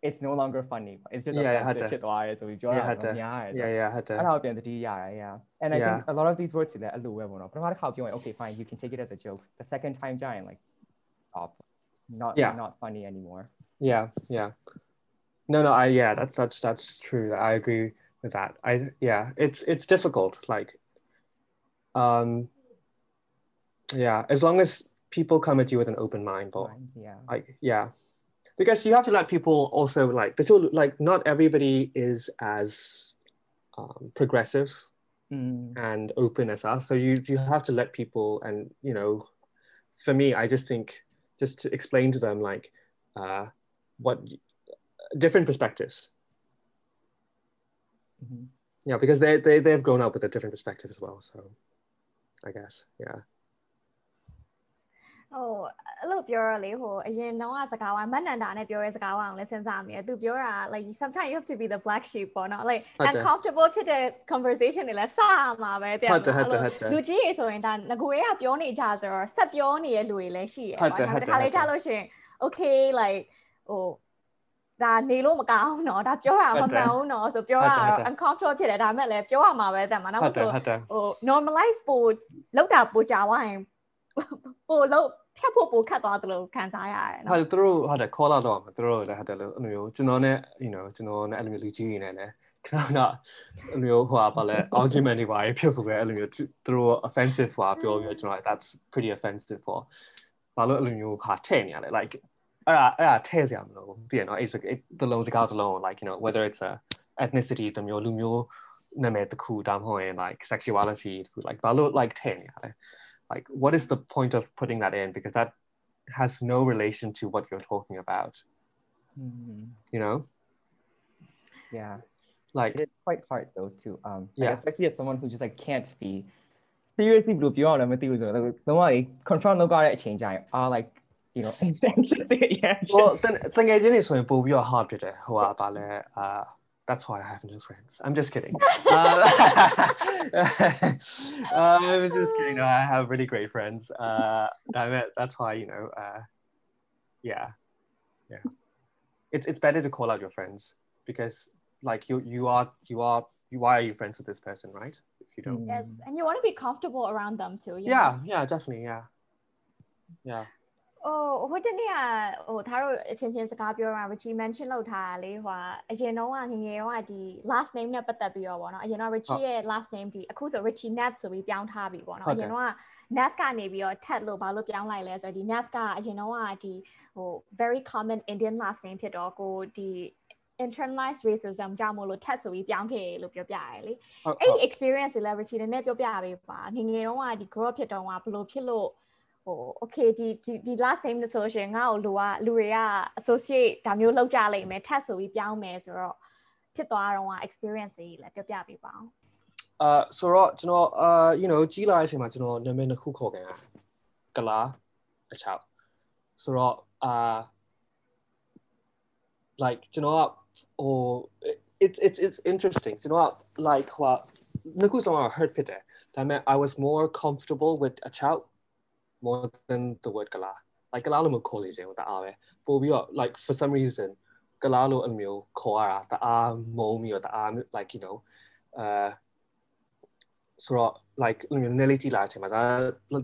it's no longer funny. It's just yeah, offensive shit wise. So we draw yeah, yeah, yeah, yeah, had to. အဲ့ဒါပြန်တတိရရ yeah. And I think a lot of these words တွေလည်းအဲ့လိုပဲပေါ့နော်ပထမတစ်ခါပြောရင် okay fine you can take it as a joke. The second time ကျရင် like not yeah. not funny anymore. Yeah, yeah. No, no, I yeah, that's that's that's true. I agree with that. I yeah, it's it's difficult. Like, um, yeah, as long as people come at you with an open mind, but yeah, like yeah, because you have to let people also like the tool. Like, not everybody is as um, progressive mm. and open as us. So you you have to let people and you know, for me, I just think just to explain to them like uh, what different perspectives. Mm-hmm. Yeah, because they, they they've grown up with a different perspective as well. So I guess, yeah. ဟိုအဲ့လိုပြောရလေဟိုအရင်တော့ကစကားဝိုင်းမနန္တာနဲ့ပြောရဲစကားဝိုင်းကိုလည်းစဉ်းစားမိတယ်သူပြောတာ like sometimes you have to be the black sheep ပေါ့နော် like uncomfortable ဖြစ်တဲ့ conversation တွေလည်းစမှာပဲတဲ့ဟုတ်တယ်ဟုတ်တယ်ဟုတ်တယ်လူကြီးရေဆိုရင်ဒါငကိုရဲကပြောနေကြဆိုတော့ဆက်ပြောနေတဲ့လူတွေလည်းရှိရပေါ့နော်တခါလေကြားလို့ရှိရင် okay like ဟိုဒါနေလို့မကောင်းတော့ဒါပြောတာမမှန်ဘူးနော်ဆိုပြောတာတော့ uncomfortable ဖြစ်တယ်ဒါမဲ့လည်းပြောရမှာပဲတဲ့မှာနောက်ဆိုဟို normalize ပို့လောက်တာပို့ကြဝိုင်းပို့လို့ ဖြတ်ဖို့ပိုခတ်သွားသလိုခံစားရတယ်နော်ဟုတ်သူတို့ဟုတ်တယ် call out တော့မှာသူတို့လည်းဟုတ်တယ်လို့အဲ့လိုမျိုးကျွန်တော်နဲ့ you know ကျွန်တော်နဲ့အဲ့လိုမျိုးလူကြီးနေနဲ့လည်းခဏခဏအဲ့လိုမျိုးဟိုပါလဲ argument တွေပါဖြစ်ဖို့ပဲအဲ့လိုမျိုးသူတို့ offensive ဟိုပြောပြီးကျွန်တော် that's pretty offensive for ဘာလို့အဲ့လိုမျိုးဟာထဲ့နေရလဲ like အဲ့ဒါအဲ့ဒါထဲ့စရာမလိုဘူးသိရနော်အဲ့ဒီလုံးစကားစလုံး like you know whether it's a ethnicity တမျိုးလူမျိုးနာမည်တစ်ခုဒါမှမဟုတ်ရင် like sexuality တစ်ခု like ဘာလို့ like ထဲ့နေရလဲ like what is the point of putting that in because that has no relation to what you're talking about mm-hmm. you know yeah like it's quite hard though to um yeah like, especially as someone who just like can't be seriously blue ပြောရလည်းမသိဘူးဆိုတော့လုံးဝ confront လုပ်ရတဲ့အချိန်ကျရင် are like you know yeah well တကယ်ချင်းနေဆိုရင်ပို့ပြီးတော့ hard ဖြစ်တယ်ဟိုကပါလဲအာ that's why I have no friends. I'm just kidding. uh, I'm just kidding. No, I have really great friends. Uh, that's why you know. Uh, yeah, yeah. It's it's better to call out your friends because like you you are you are you why are you friends with this person, right? If you don't. Yes, and you want to be comfortable around them too. yeah, know? yeah, definitely, yeah, yeah. ဟိုဟိုတနေ့ကဟိုသားတို့အချင်းချင်းစကားပြောတာ Richie mention လုပ်ထားတာလေဟိုအရင်တော့ငငယ်တော့ဒီ last name နဲ့ပတ်သက်ပြီးတော့ဗောနော်အရင်တော့ Richie ရဲ့ last name ဒီအခုဆို Richie Nat ဆိုပြီးပြောင်းထားပြီဗောနော်အရင်တော့ Nat ကနေပြီးတော့ Ted လို့ဘာလို့ပြောင်းလိုက်လဲဆိုတော့ဒီ Nat ကအရင်တော့ဒီဟို very common Indian last name ဖြစ်တော့ကိုဒီ internalized racism ကြောင့်မို့လို့ test ဆိုပြီးပြောင်းခဲ့လို့ပြောပြရတယ်လေအဲ့ဒီ experience တွေလည်း Richie နည်းနည်းပြောပြပေးပါငငယ်တော့ကဒီ grow up ဖြစ်တော့ကဘယ်လိုဖြစ်လို့ ဟို okay ဒီဒီဒီ last name ဆိုရှင်ငါ့ကိုလူကလူတွေက associate ဒါမျိုးလောက်ကြလိမ့်မယ် tag ဆိုပြီးပြောင်းမယ်ဆိုတော့ဖြစ်သွားတော့ experience ကြီးလည်းပြောပြပေးပါအောင်အာဆိုတော့ကျွန်တော်အာ you know ကြီးလာတဲ့အချိန်မှာကျွန်တော်နာမည်နှစ်ခုခေါ်ခဲ့တာကလာအချောက်ဆိုတော့အာ like ကျွန်တော်ကဟို it's it's it's interesting ကျွန်တော်က like ဟိုနှစ်ခုစလုံးက hurt ဖြစ်တယ်ဒါပေမဲ့ I was more comfortable with အချောက် more than the word kala like kala လို့မခေါ်လေခြင်းတအားပဲပို့ပြီးတော့ like for some reason kala လို့အမျိုးခေါ်ရတာတအားမုံပြီးတော့တအား like you know uh ဆိုတော့ like နည်းလေးကြည့်လာချိန်မှာဒါ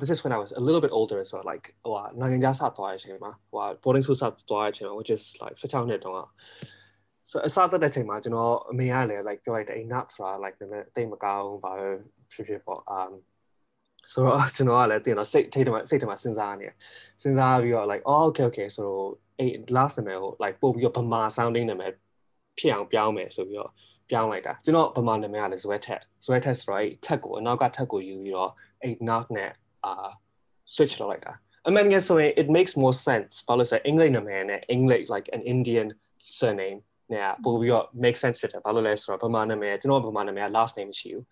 this is when I was a little bit older so like ဟိုနိုင်ငံခြားစသွားတဲ့အချိန်မှာဟို boarding school စသွားတဲ့အချိန်မှာ which is like 16နှစ်တုန်းက so အစတဲ့ချိန်မှာကျွန်တော်အမေကလည်း like ပြောလိုက်တယ်အိမ် nuts ဆိုတာ like နည်းနည်းတိတ်မကောင်းဘာဖြစ်ဖြစ်ပေါ့ um ဆိုတော့ကျွန်တော်ကလည်းတင်တော့စိတ်ထိတ်တယ်မှာစိတ်ထဲမှာစဉ်းစားနေစဉ်းစားပြီးတော့ like oh okay okay ဆိုတော့အဲ့ last နာမည်ကို like ပို့ပြီးတော့ဗမာ sounding နာမည်ဖြစ်အောင်ပြောင်းမယ်ဆိုပြီးတော့ပြောင်းလိုက်တာကျွန်တော်ဗမာနာမည်ကလည်းဇွဲထက်ဇွဲထက်ဆိုတော့အဲ့ထက်ကိုအနောက်ကထက်ကိုယူပြီးတော့အဲ့ knock နဲ့အာ switch လုပ်လိုက်တာအမှန်တကယ်ဆိုရင် it makes more sense ဘာလို့လဲဆိုရင်အင်္ဂလိပ်နာမည်နဲ့ English like an Indian surname နဲ့ပို့ပြီးတော့ make sense ဖြစ်တယ်ဘာလို့လဲဆိုတော့ဗမာနာမည်ကျွန်တော်ဗမာနာမည်က last name မရှိဘူး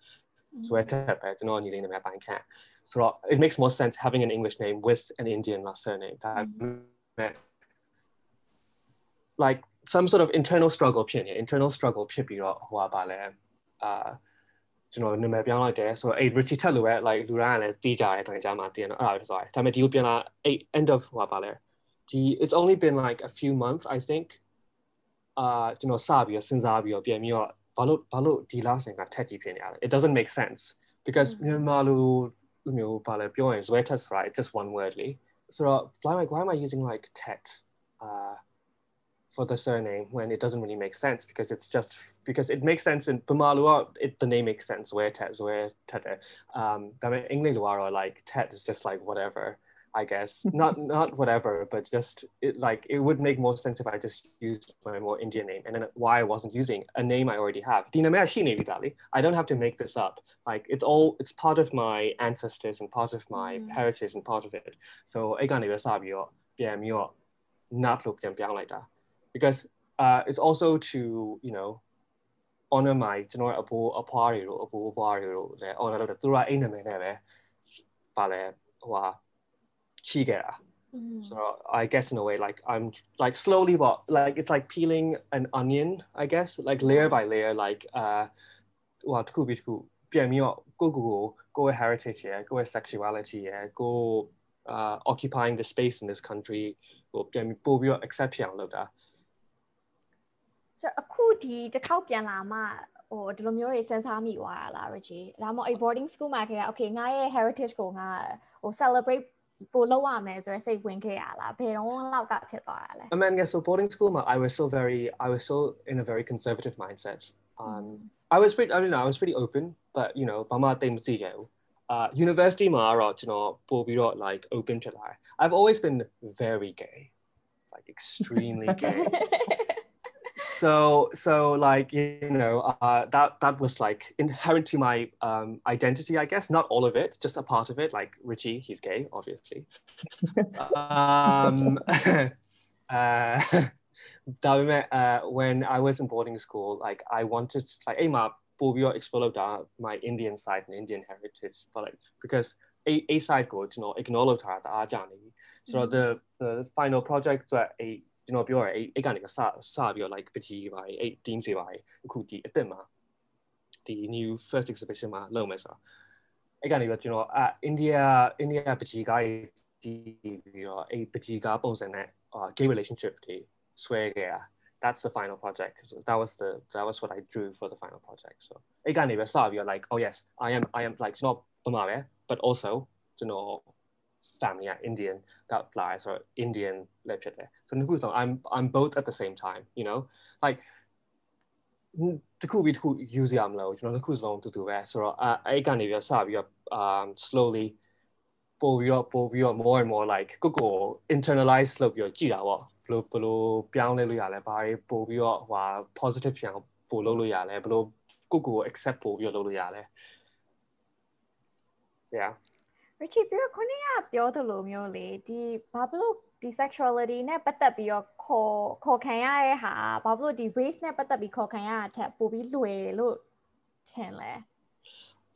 ဇွဲထက်ပဲကျွန်တော်ညီလေးနာမည်ပိုင်းခန့် so it makes more sense having an English name with an Indian last surname. That mm-hmm. like some sort of internal struggle ဖြစ်နေ internal struggle ဖြစ်ပြီးတော့ဟိုပါလဲအာကျွန်တော်နာမည်ပြောင်းလိုက်တယ်ဆိုတော့အဲ့ Richie ထက်လိုပဲ like လူတိုင်းကလည်းတီးကြတယ်တကယ်ကြမှာတည်နော်အဲ့ဒါဖြစ်သွားတယ်ဒါပေမဲ့ဒီကိုပြန်လာအဲ့ end of ဟိုပါလဲဒီ it's only been like a few months I think အာကျွန်တော်စပြီးတော့စဉ်းစားပြီးတော့ပြန်ပြီးတော့ဘာလို့ဘာလို့ဒီ last name ကထက်ကြီးဖြစ်နေရလဲ it doesn't make sense because မြန်မာလူလို မျိုးဘာလဲပြောရင် Zwe Htet right just one wordly. So why am I, why am I using like tet uh for the surname when it doesn't really make sense? Because it's just because it makes sense in Pumalua it the name makes sense. Where tet where tet um ဒါပေမဲ့ English လိုကတော့ like tet is just like whatever. I guess. not not whatever, but just it, like it would make more sense if I just used my more Indian name. And then why I wasn't using a name I already have. I don't have to make this up. Like it's all it's part of my ancestors and part of my mm. heritage and part of it. So not look them down like that. Because uh, it's also to, you know, honor my general abu apari abu apari the honor the tura in the သူတို့ကအိမ်နာမည်နဲ့ပဲပါလဲဟိုဟာရှိခဲ့တာ Mm-hmm. So I guess in a way, like I'm like slowly, but like it's like peeling an onion, I guess, like layer by layer, like uh, ဟိုတစ်ခုပြီးတစ်ခုပြန်ပြီးတော့ကိုကိုကိုကိုရဲ့ heritage ရယ်ကိုရဲ့ sexuality ရယ်ကို uh occupying the space in this country ဟိုပြန်ပြီးပို့ပြီးတော့ accept ဖြစ်အောင်လုပ်တာဆိုအခုဒီတစ်ခေါက်ပြန်လာမှဟိုဒီလိုမျိုးတွေစဉ်းစားမိသွားတာလား Richie ဒါမှမဟုတ် boarding school မှာခဲ့ရ okay ငါရဲ့ heritage ကိုငါဟို celebrate ပို့လောက်ရမယ်ဆိုရယ်စိတ်ဝင်ခဲ့ရလားဘယ်တော့လောက်ကဖြစ်သွားတာလဲ I mean yes so boarding school မှာ I was so very I was so in a very conservative mindset um I was pretty I mean I was pretty open but you know ဘာမှတိတ်မသိကြဘူး uh university မှာတော့ကျွန်တော်ပို့ပြီးတော့ like open ဖြစ်လာတယ် I've always been very gay like extremely gay so so like you know uh, that that was like inherent to my um, identity i guess. Not all of it just a part of it. Like richie he's gay obviously. Um, uh, uh, when i was in boarding school like i wanted like hey ma explore my indian side and indian heritage but like because a, a side go you know ignore so the the final project that a ကျွန်တော်ပြောရအဲ့အဲ့ကနေစစပြီးတော့ like ပကြီးပါအဲ့ team တွေပါအခုဒီအစ်စ်မှာဒီ new first exhibition မှာလုပ်မယ်ဆိုတော့အဲ့ကနေပြီးတော့ကျွန်တော်အအိန္ဒိယအိန္ဒိယပကြီးကားဒီပြီးတော့အဲ့ပကြီးကားပုံစံနဲ့ gay relationship တွေဆွဲခဲ့တာ that's the final project so that was the that was what I drew for the final project so အဲ့ကနေပဲစပြီးတော့ like oh yes I am I am like ကျွန်တော်ပမာပဲ but also ကျွန်တော် family are Indian that flies or Indian literature. So so I'm I'm both at the same time, you know, like တခုပြီးတခု use ရမလို့ကျွန်တော်တစ်ခုစလုံးတူတူပဲဆိုတော့အဲအဲ့ကနေပြီးစပြီးတော့ um slowly ပို့ပြီးတော့ပို့ပြီးတော့ more and more like ကိုကို internalize လုပ်ပြီးတော့ကြည်တာပေါ့ဘလို့ဘလို့ပြောင်းလဲလို့ရလဲဘာတွေပို့ပြီးတော့ဟို positive ဖြစ်အောင်ပို့လုပ်လို့ရလဲဘလို့ကိုကို accept ပို့ပြီးတော့လုပ်လို့ရလဲ yeah Richie ပြီးတော့ခုနကပြောသလိုမျိုးလေဒီဘာဖြစ်လို့ဒီ sexuality နဲ့ပတ်သက်ပြီးတော့ခေါ်ခေါ်ခံရတဲ့ဟာဘာဖြစ်လို့ဒီ race နဲ့ပတ်သက်ပြီးခေါ်ခံရတာထက်ပိုပြီးလွယ်လို့ထင်လဲ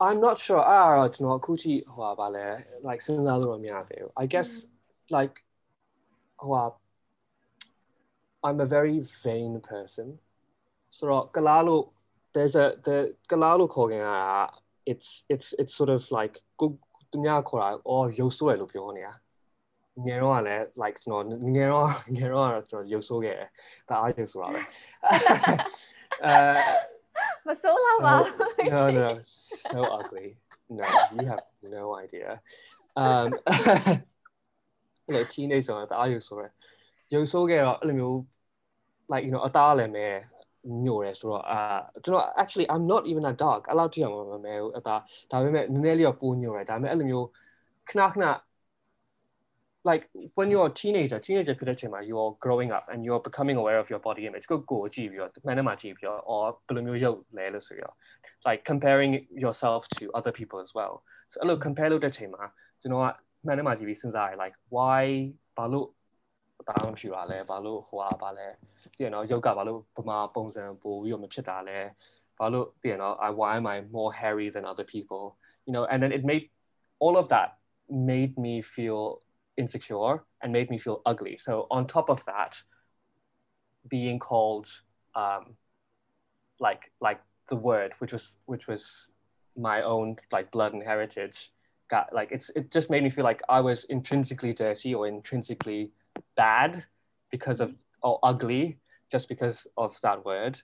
I'm not sure အဲ့တော့ကျွန်တော်အခုထိဟိုပါလဲ like စဉ်းစားလို့မရသေးဘူး I guess like ဟို I'm a very vain person ဆိုတော့ကလားလို့ there's a the ကလားလို့ခေါ်ခံရတာ it's it's it's sort of like ကို သူများခေါ်တာအော်ရုပ်ဆိုးရလို့ပြောနေတာငယ်တော့ကလည်း like ကျွန်တော်ငယ်တော့ငယ်တော့ကတော့ကျွန်တော်ရုပ်ဆိုးခဲ့တယ်ဒါအားရုပ်ဆိုတာပဲအဲမဆိုးတော့ပါ No no so ugly no you have no idea um like teenage ဆိုတော့ဒါအားရုပ်ဆိုရရုပ်ဆိုးခဲ့တော့အဲ့လိုမျိုး like you know အသားလည်းမဲ ညိုတယ်ဆိုတော့အာကျွန်တော် actually I'm not even a dog အဲ့လောက်ထိအောင်မမဲဘူးအသာဒါပေမဲ့နည်းနည်းလေးတော့ပိုညိုတယ်ဒါပေမဲ့အဲ့လိုမျိုးခဏခဏ like when you're a teenager teenager ဖြစ်တဲ့အချိန်မှာ you're growing up and you're becoming aware of your body image ကိုကိုကြည့်ပြီးတော့မှန်တယ်မှာကြည့်ပြီးတော့ or ဘယ်လိုမျိုးရုပ်လဲလို့ဆိုရ like comparing yourself to other people as well so အဲ့လို compare လုပ်တဲ့အချိန်မှာကျွန်တော်ကမှန်တယ်မှာကြည့်ပြီးစဉ်းစားရ like why ဘာလို့တားမဖြူတာလဲဘာလို့ဟိုဟာဘာလဲ တည်နော်ယောဂဘာလို့ပမာပုံစံပို့ပြီးတော့မဖြစ်တာလဲဘာလို့တည်နော် I why am I more hairy than other people you know and then it made all of that made me feel insecure and made me feel ugly so on top of that being called um like like the word which was which was my own like blood and heritage got like it's it just made me feel like I was intrinsically dirty or intrinsically bad because of or ugly just because of that word.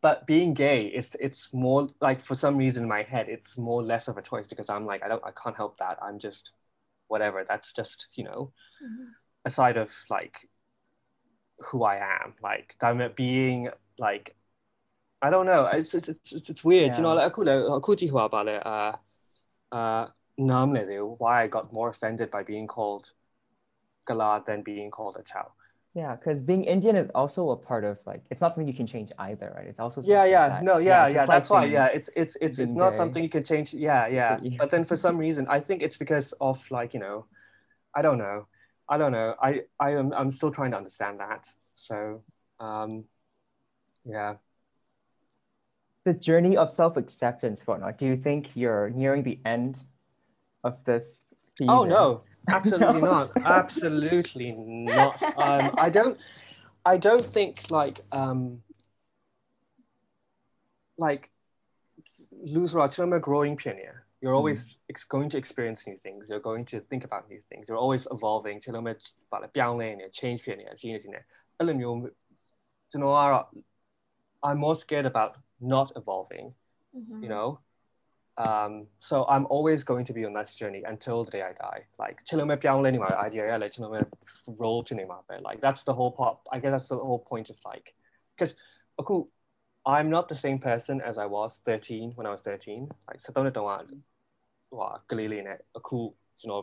But being gay, it's it's more like for some reason in my head, it's more less of a choice because I'm like I don't I can't help that. I'm just whatever. That's just you know mm-hmm. a side of like who I am. Like I'm being like I don't know. It's it's it's, it's weird. Yeah. You know, like uh uh why I got more offended by being called Gala than being called a Chow. Yeah, because being Indian is also a part of like it's not something you can change either, right? It's also yeah, yeah, that, no, yeah, yeah. yeah that's why, yeah, it's it's it's it's not gay. something you can change. Yeah, yeah. But then for some reason, I think it's because of like you know, I don't know, I don't know. I I am I'm still trying to understand that. So, um, yeah. This journey of self acceptance, whatnot. Do you think you're nearing the end of this? Season? Oh no, absolutely not. Absolutely not. Um, I don't. I don't think like um, like loser a growing pioneer. You're hmm. always mm. going to experience new things. You're going to think about new things. You're always evolving. ချက်လုံးမဲ့ပါလေပြောင်းလဲနေ change ဖြစ်နေတယ်ကြီးနေစီနေအဲ့လိုမျိုးကျွန်တော်ကတော့ I'm more scared about not evolving mm-hmm. you know um, so I'm always going to be on that journey until the day I die. Like, like that's the whole part. I guess that's the whole point of like, because okay, I'm not the same person as I was 13 when I was 13. Like, so don't know what, clearly, cool, you know,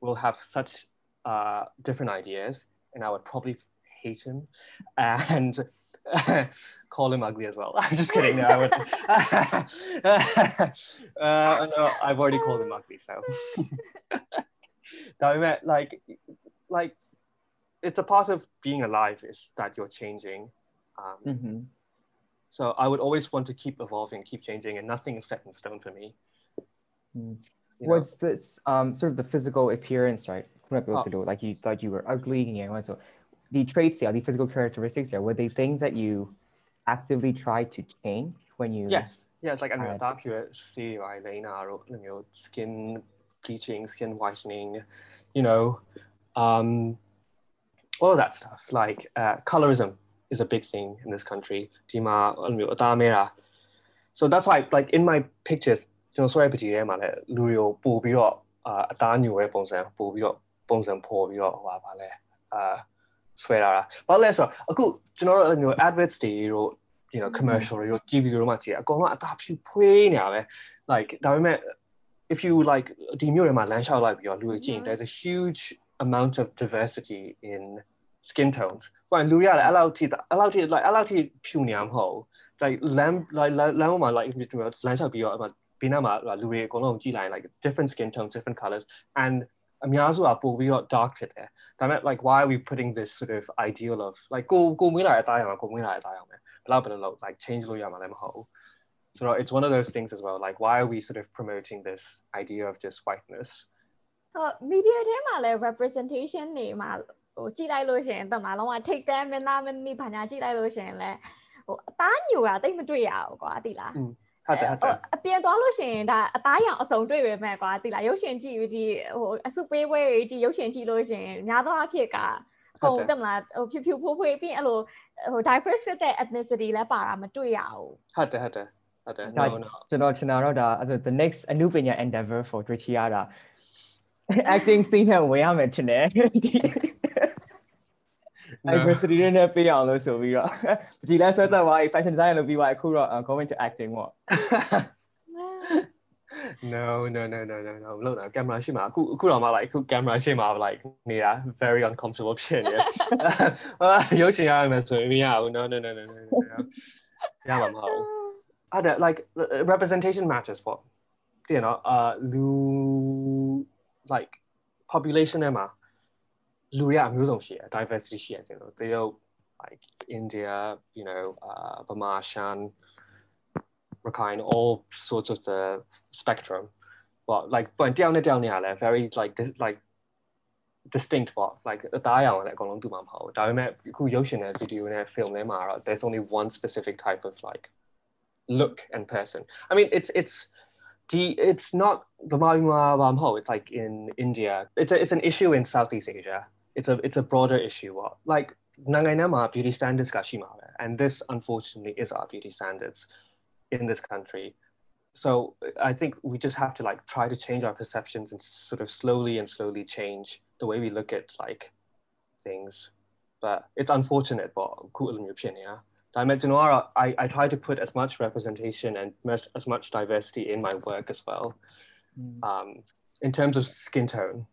will have such uh, different ideas, and I would probably hate him. And call him ugly as well. I'm just kidding. No, I would. uh, no, I've already called him ugly, so. like, like it's a part of being alive is that you're changing. Um, mm-hmm. So I would always want to keep evolving, keep changing, and nothing is set in stone for me. Mm. Was this um, sort of the physical appearance, right? Oh. Like you thought you were ugly, and so the traits, yeah, the physical characteristics, yeah, were they things that you actively tried to change when you? Yes, yes, like I'm uh, that pure see, right, skin bleaching, skin whitening, you know, um, all of that stuff. Like uh, colorism is a big thing in this country. So that's why like in my pictures ကျွန်တော်ဆွဲပကြီးထဲမှာလည်းလူတွေကိုပို့ပြီးတော့အာအသားညိုတဲ့ပုံစံပို့ပြီးတော့ပုံစံဖော်ပြီးတော့ဟိုပါလဲအာ ဆွဲလာတာဘာလဲဆိုတော့အခုကျွန်တော်တို့အဲ့လို adverts တွေတို့ you know commercial တွေတို့ TV တို့မှကြည့်အကုန်လုံးအသားဖြူဖွေးနေတာပဲ like ဒါပေမဲ့ if you like ဒီမျိုးတွေမှာလမ်းလျှောက်လိုက်ပြီးတော့လူတွေကြည့်ရင် there's a huge amount of diversity in skin tones ဟိုလူရလည်းအဲ့လောက်ထိအဲ့လောက်ထိ like အဲ့လောက်ထိဖြူနေမှာမဟုတ် like လမ်း like လမ်းမှာ like လမ်းလျှောက်ပြီးတော့အဲ့မှာဘေးနားမှာလူတွေအကုန်လုံးကြည့်လိုက် like different skin tones different colors and အများစုကပို့ပြီးတော့ dark ဖြစ်တယ်ဒါပေမဲ့ like why are we putting this sort of ideal of like ကိုကိုမွေးလာတဲ့အသားရောင်ကိုမွေးလာတဲ့အသားရောင်ပဲဘလောက်ဘယ်လိုလုပ် like change လို့ရမှာလည်းမဟုတ်ဘူး so it's one of those things as well like why are we sort of promoting this idea of just whiteness ဟော media ထဲမှာလည်း representation တွေမှာဟိုကြည့်လိုက်လို့ရှိရင်တမလုံးဝထိတ်တန်းမင်းသားမင်းသမီးဘာညာကြည့်လိုက်လို့ရှိရင်လည်းဟိုအသားညိုတာတိတ်မတွေ့ရဘူးကွာသိလား ဟုတ်တယ်ဟုတ်တယ်အပြင်သွားလို့ရှိရင်ဒါအသားရောင်အစုံတွေ့ပဲမဲ့ကွာသိလားရုပ်ရှင်ကြည့်ပြီးဒီဟိုအစုပေးပွဲတွေဒီရုပ်ရှင်ကြည့်လို့ရှိရင်များသောအားဖြင့်ကကုန်တယ်မလားဟိုဖြူဖြူဖိုးဖွေးပြီးအဲ့လိုဟို diverse ဖြစ်တဲ့ ethnicity လည်းပါတာမတွေ့ရဘူးဟုတ်တယ်ဟုတ်တယ်ဟုတ်တယ် no no ကျွန်တော်ချင်တာတော့ဒါ the next အနုပညာ endeavor for Tricia ဒါ acting scene နဲ့ဝင်ရမယ်ထင်တယ် diversity နဲ့ပေးအောင်လို့ဆိုပြီးတော့ဒီလဲဆွဲသက်သွားပြီ fashion design လုပ်ပြီးသွားအခုတော့ going to acting ပေါ့ no no no no no no လို့တော့ကင်မရာရှိမှာအခုအခုတော့မှ like အခုကင်မရာရှိမှာ like နေတာ very uncomfortable ဖြစ်နေအာရုပ်ရှင်ရမယ်ဆိုရင်မရဘူး no no no no no ရမှာမဟုတ်အဲ့ဒါ like representation matters ပေါ့တည်နော်အာလူ like population ထဲမှာ လူရအမျိုးစုံရှိတယ် diversity ရှိတယ်ကျွန်တော်တရုတ် like India you know uh Burma Shan Rakhine all sorts of the spectrum but like ပွင့်တယောက်နဲ့တယောက်နဲ့လည်း very like like distinct ပေါ့ like အသားရောင်လည်းအကုန်လုံးတူမှာမဟုတ်ဘူးဒါပေမဲ့အခုရုပ်ရှင်နဲ့ video နဲ့ film ထဲမှာတော့ there's only one specific type of like look and person i mean it's it's the it's not the it's like in India it's a, it's an issue in Southeast Asia it's a it's a broader issue. Like nangainama beauty standards and this unfortunately is our beauty standards in this country. So i think we just have to like try to change our perceptions and sort of slowly and slowly change the way we look at like things. But it's unfortunate but cool in your opinion yeah I, I try to put as much representation and as much diversity in my work as well. Mm. um, in terms of skin tone.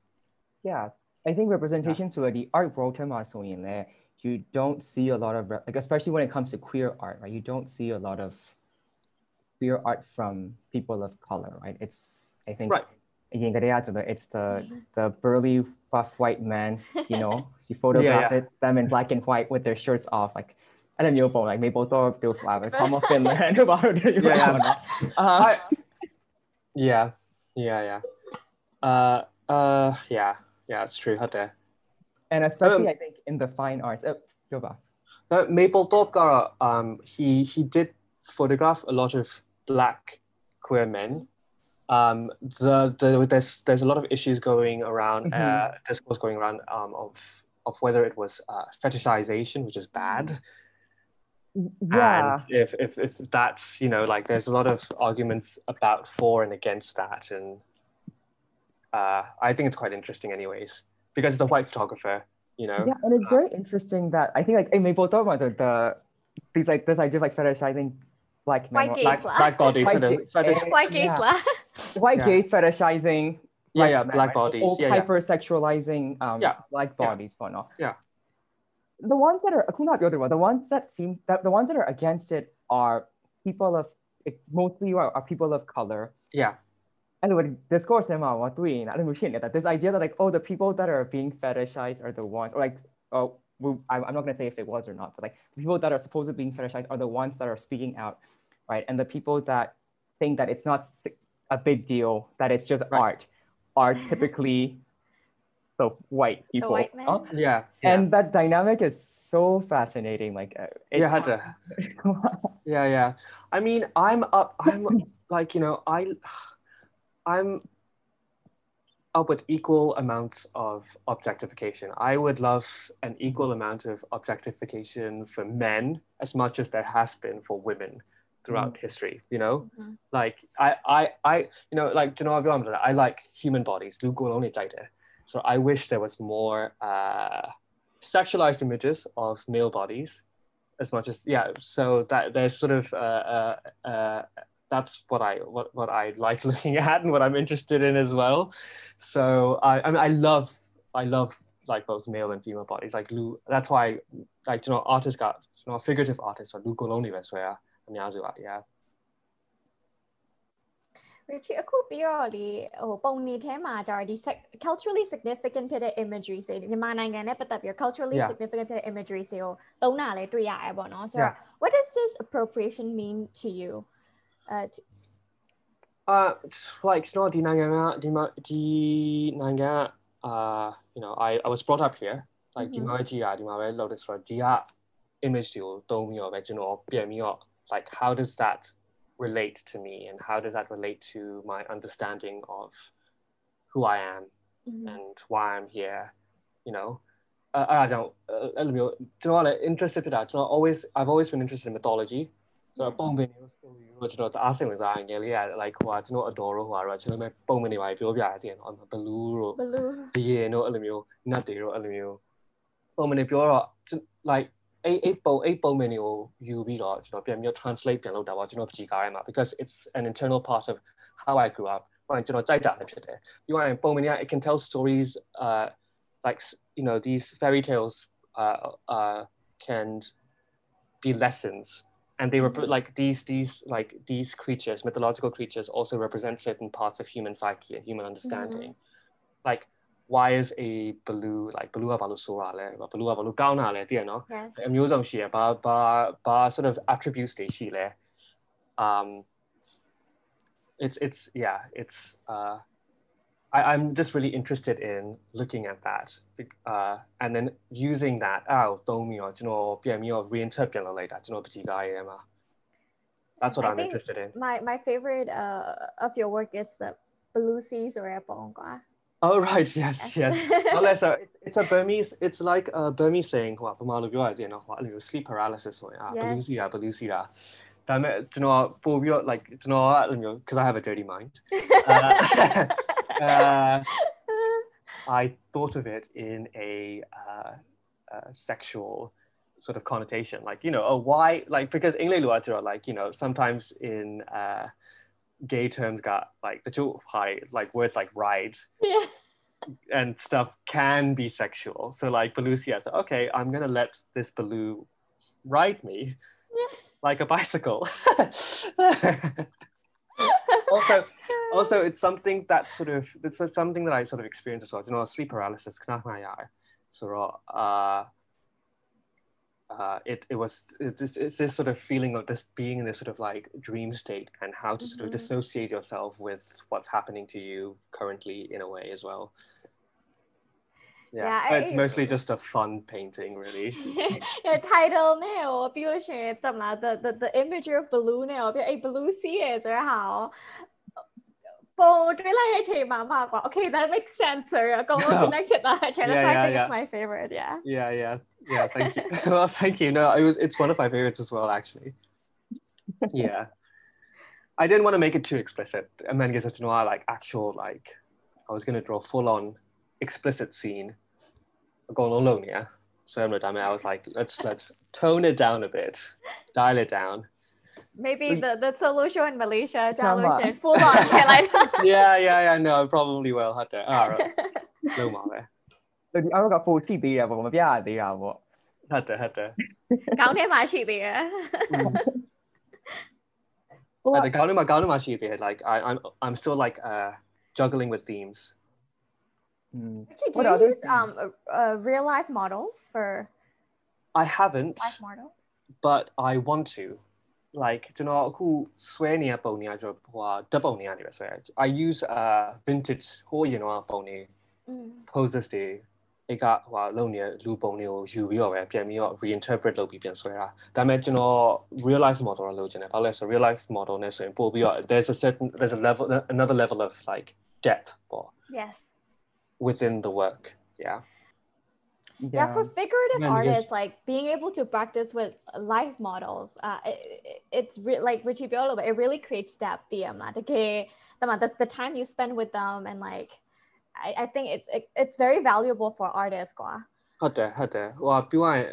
Yeah I think representation to the art world ထဲမှာဆိုရင်လည်း you don't see a lot of like especially when it comes to queer art right you don't see a lot of queer art from people of color right it's I think right. it's the the burly buff white man you know you photograph yeah, yeah. it them in black and white with their shirts off like အဲ့လိုမျိုးပုံ like maple thorpe တို့ flower come of Finland တို့ဘာလို့ဒီလို yeah yeah yeah yeah uh uh yeah Yeah, it's true. Hot there. And especially, um, I think, in the fine arts. Oh, go back. Uh, Mapplethorpe ga, um, he, he did photograph a lot of black queer men. Um, the, the, there's, there's a lot of issues going around, mm-hmm. uh, discourse going around um, of, of whether it was uh, fetishization, which is bad. Yeah. And if, if, if that's, you know, like there's a lot of arguments about for and against that. And uh, i think it's quite interesting anyways because it's a white photographer you know yeah and it's very interesting that i think like in Mapplethorpe about the, the these like this idea of like fetishizing black men white black, black bodies white, sort of fetish, white gaze yeah. white yeah. gaze fetishizing yeah yeah black bodies or yeah, hypersexualizing um yeah. black bodies yeah. whatnot yeah the ones that are not the other one. the ones that seem that the ones that are against it are people of mostly are, are people of color. Yeah. And what discourse them out that this idea that like oh the people that are being fetishized are the ones or like oh I'm not gonna say if it was or not, but like the people that are supposedly being fetishized are the ones that are speaking out, right? And the people that think that it's not a big deal, that it's just right. art, are typically the white people. The white huh? yeah, yeah, And that dynamic is so fascinating. Like, uh, yeah, had to. yeah, yeah. I mean, I'm up. I'm like you know, I, I'm up with equal amounts of objectification. I would love an equal amount of objectification for men as much as there has been for women throughout mm. history you know mm-hmm. like I, I i you know like you know I like human bodies so I wish there was more uh, sexualized images of male bodies, as much as yeah. So that there's sort of uh, uh, uh, that's what I what, what I like looking at and what I'm interested in as well. So I I mean I love I love like both male and female bodies. Like Lou, that's why like you know artists got you know figurative artists or Lou Goloni where yeah. Richie အခုပြီးတော့လေဟိုပုံနေထဲမှာကြာဒီ culturally significant ဖြစ်တဲ့ imagery တွေမြန်မာနိုင်ငံနဲ့ပတ်သက်ပြီး culturally significant ဖြစ်တဲ့ imagery တွေကိုသုံးတာလည်းတွေ့ရတယ်ပေါ့နော်ဆိုတော့ what does this appropriation mean to you uh to, uh like ကျွန်တော်ဒီနိုင်ငံကဒီမှာဒီနိုင်ငံ uh you know I I was brought up here like ဒီမှာကြည့်ရဒီမှာပဲလုပ်တယ်ဆိုတော့ဒီက image တွေကိုသုံးပြီးတော့ပဲကျွန်တော်ပြန်ပြီးတော့ like how does that relate to me and how does that relate to my understanding of who I am mm-hmm. and why I'm here you know uh, I don't uh, you know interested in that always I've always been interested in mythology so ပုံပင်တွေကိုကျွန်တော်တအားစိတ်ဝင်စားငယ်လေးက like ဟိုကကျွန်တော် adore ဟိုကတော့ကျွန်တော်မဲ့ပုံပင်တွေပါပြောပြရတဲ့နော် blue တို့ blue ရေတို့အဲ့လိုမျိုး nut တွေတို့အဲ့လိုမျိုးပုံပင်တွေပြောတော့ like အဲ့အဲ့ပုံအဲ့ပုံမှန်တွေကိုယူပြီးတော့ကျွန်တော်ပြန်ပြီး translate ပြန်လုပ်တာပေါ့ကျွန်တော်ကြည့်ကားထဲမှာ because it's an internal part of how I grew up ဟိုကျွန်တော်ကြိုက်တာလည်းဖြစ်တယ်ပြီးရင်ပုံမှန်က it can tell stories uh like you know these fairy tales uh uh can be lessons and they were like these these like these creatures mythological creatures also represent certain parts of human psyche and human understanding mm-hmm. like why is a blue like blue ကဘာလို့ဆိုတာလဲ blue ကဘာလို့ကောင်းတာလဲသိရနော်အမျိုးစုံရှိရဘာဘာဘာ sort of attributes တွေရှိလဲ um it's it's yeah it's uh I, I'm just really interested in looking at that uh, and then using that အဲ့ဒါကိုသုံးပြီးတော့ကျွန်တော်ပြန်ပြီးတော့ reinterpret ပြန်လုပ်လိုက်တာကျွန်တော်ပကြီးကားရဲမှာ That's what I I'm interested in. My my favorite uh, of your work is the blue sea ဆိုရပုံကွာ Oh right, yes, yes. well, so it's a Burmese. It's like a Burmese saying ဟိုပမာလိုပြောရတယ်နော်ဟိုအဲ့လို sleep paralysis ဆိုရင်အာဘလူးစီတာဘလူးစီတာဒါပေမဲ့ကျွန်တော်ပို့ပြီးတော့ like ကျွန်တော်ကအဲ့လိုမျိုး because I have a dirty mind uh, uh, I thought of it in a uh, uh, sexual sort of connotation like you know oh why like because English like you know sometimes in uh, gay terms got like the two high like words like ride yeah. and stuff can be sexual. So like Belusia, so okay, I'm gonna let this Baloo ride me yeah. like a bicycle. also, also it's something that sort of it's something that I sort of experienced as well. You know, sleep paralysis, So uh, uh, uh, it it was it's, it's this sort of feeling of this being in this sort of like dream state and how to sort of Mhm. dissociate yourself with what's happening to you currently in a way as well. Yeah, Yeah, but it's I- mostly just a fun painting, really. the title နဲ့ဟိုပြီးလို့ရှိရင်တမလား the the the imagery of balloon နဲ့ဟိုပြီးအဲ့ balloon sea ရယ်ဆိုတဲ့ဟာ 部最 like 係陳媽媽啩，OK that makes sense 啊，咁我 connected 啦，China I think it's my favorite yeah yeah yeah yeah thank you well thank you no it was it's one of my favorites as well actually yeah I didn't want to make it too explicit and then get to like actual like I was gonna draw full on explicit scene going alone yeah? So I was like let's let's tone it down a bit dial it down. maybe Wait. the the solution in Malaysia ကြာလို့ Tama. ရှိရင် full on ထည့်လိုက်တာ Yeah, yeah, yeah. No, I probably will. Had to. All right. No, mama. ဆိုဒီအောက်ကပိုရှိသေးတယ်ပေါ့မပြရသေးတာပေါ့ Had to. Had to. ခေါင်းထဲမှာရှိသေးတယ် ဟို Had to. Got him. Got him. Actually, like I, I'm I'm still like uh juggling with themes. อืม Actually, do What you other use um uh, uh, real life models for I haven't. life models but I want to like ကျွန်တော်အခုဆွဲနေရပုံနေရဆိုဟိုဟာဓာတ်ပုံနေရနေပဲဆွဲ I use uh vintage ဟိုရင်တော့ပုံနေ mm. poses တွေအဲ့ကဟိုဟာလုံနေလူပုံတွေကိုယူပြီးတော့ပဲပြန်ပြီးတော့ reinterpret လုပ်ပြီးပြန်ဆွဲတာဒါပေမဲ့ကျွန်တော် real life model တော့လုပ်ချင်တယ်ဘာလို့လဲဆို real life model နဲ့ဆိုရင်ပို့ပြီးတော့ there's a certain there's a level another level of like depth ပေါ့ yes within the work yeah yeah, for figurative Yeah, because- artists like being able to practice with live models uh it, it- it's re- like richie biolo but it really creates depth the um, the, the, the time you spend with them and like i, I think it's it, it's very valuable for artists ကွာ ဟုတ်တယ်ဟုတ်တယ်ဟိုဟာပြောရရင်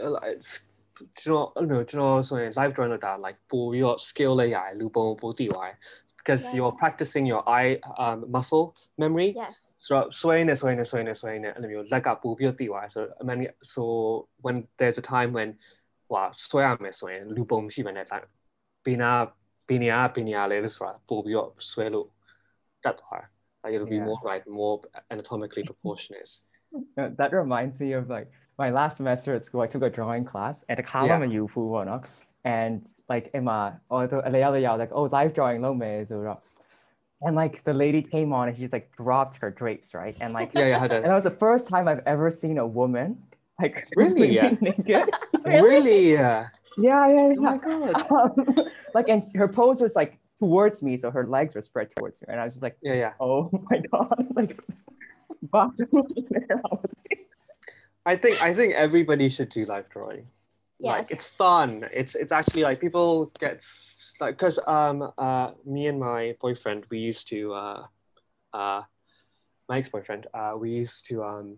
ကျွန်တော်အဲ့လိုကျွန်တော်ဆိုရင် live drawing လုပ်တာ like ပို့ပြီးတော့ skill လေးရတယ်လူပုံပို့သိသွားတယ် because you're practicing your eye um, muscle memory. Yes. So suene, suene, suene, suene, and you like up So many so when there's a time when wow, suame suene, lubong human at that. Bina binia binia le this right, bubio suelo that part. Like it'll be more like more anatomically proportionate. That reminds me of like my last semester at school, I took a drawing class at the column yeah. you fu, no? And like Emma, or the other was like, oh, live drawing lo me and like the lady came on and she's like dropped her drapes, right? And like, yeah yeah and that was the first time I've ever seen a woman like Really? Yeah. naked. really yeah yeah, yeah, oh my god Um, like, and her pose was like towards me, so her legs were spread towards her, and I was just like, yeah yeah oh my god, like. I like, I think I think everybody should do live drawing. Like Yes. it's fun. It's it's actually like people get s- like because um uh me and my boyfriend we used to uh uh my ex boyfriend uh we used to um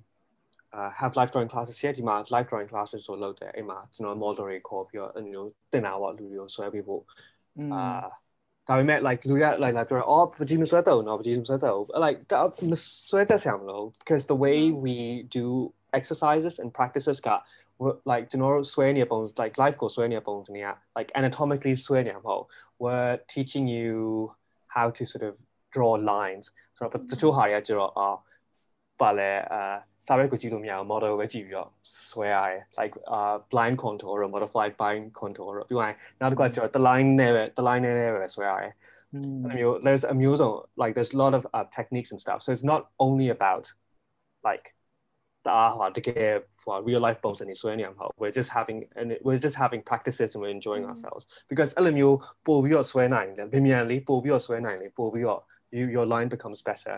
uh have live drawing classes here. my live drawing classes or load there. Emma, you know, model call your you know then I what do so people mm. uh ဒါပေမဲ့ like လူရ like like ပြောအော်ပကြီးမဆွဲတော့နော်ပကြီးမဆွဲတော့ like ဒါမဆွဲတတ်ဆရာမလို့ because the way we do exercises and practices က we're- like ကျွန်တော်တို့ဆွဲနေပုံ like life ကိုဆွဲနေပုံတနည်း like anatomically ဆွဲနေမှာမဟုတ် we're teaching you how to sort of draw lines ဆိုတော့တချို့ဟာတွေကကျတော့အာပါလဲအာစာရွက်ကိုကြည့်လို့မရအောင် model ကိုပဲကြည့်ပြီးတော့ဆွဲရတယ် like uh blind contour or modified blind contour တော့ပြီးရင်နောက်တစ်ခုကကျတော့ the line နဲ့ပဲ the line နဲ့ပဲဆွဲရတယ် Mm. အဲ့လိုမျိုး there's a music like there's a lot of uh, techniques and stuff so it's not only about like the aha to get for real life bones and so anyhow we're just having and it- we're just having practices and we're enjoying Mm. ourselves because အဲ့လိုမျိုးပို့ပြီးတော့ဆွဲနိုင်တယ်ဗီမြန်လေးပို့ပြီးတော့ဆွဲနိုင်လေပို့ပြီးတော့ you your line becomes better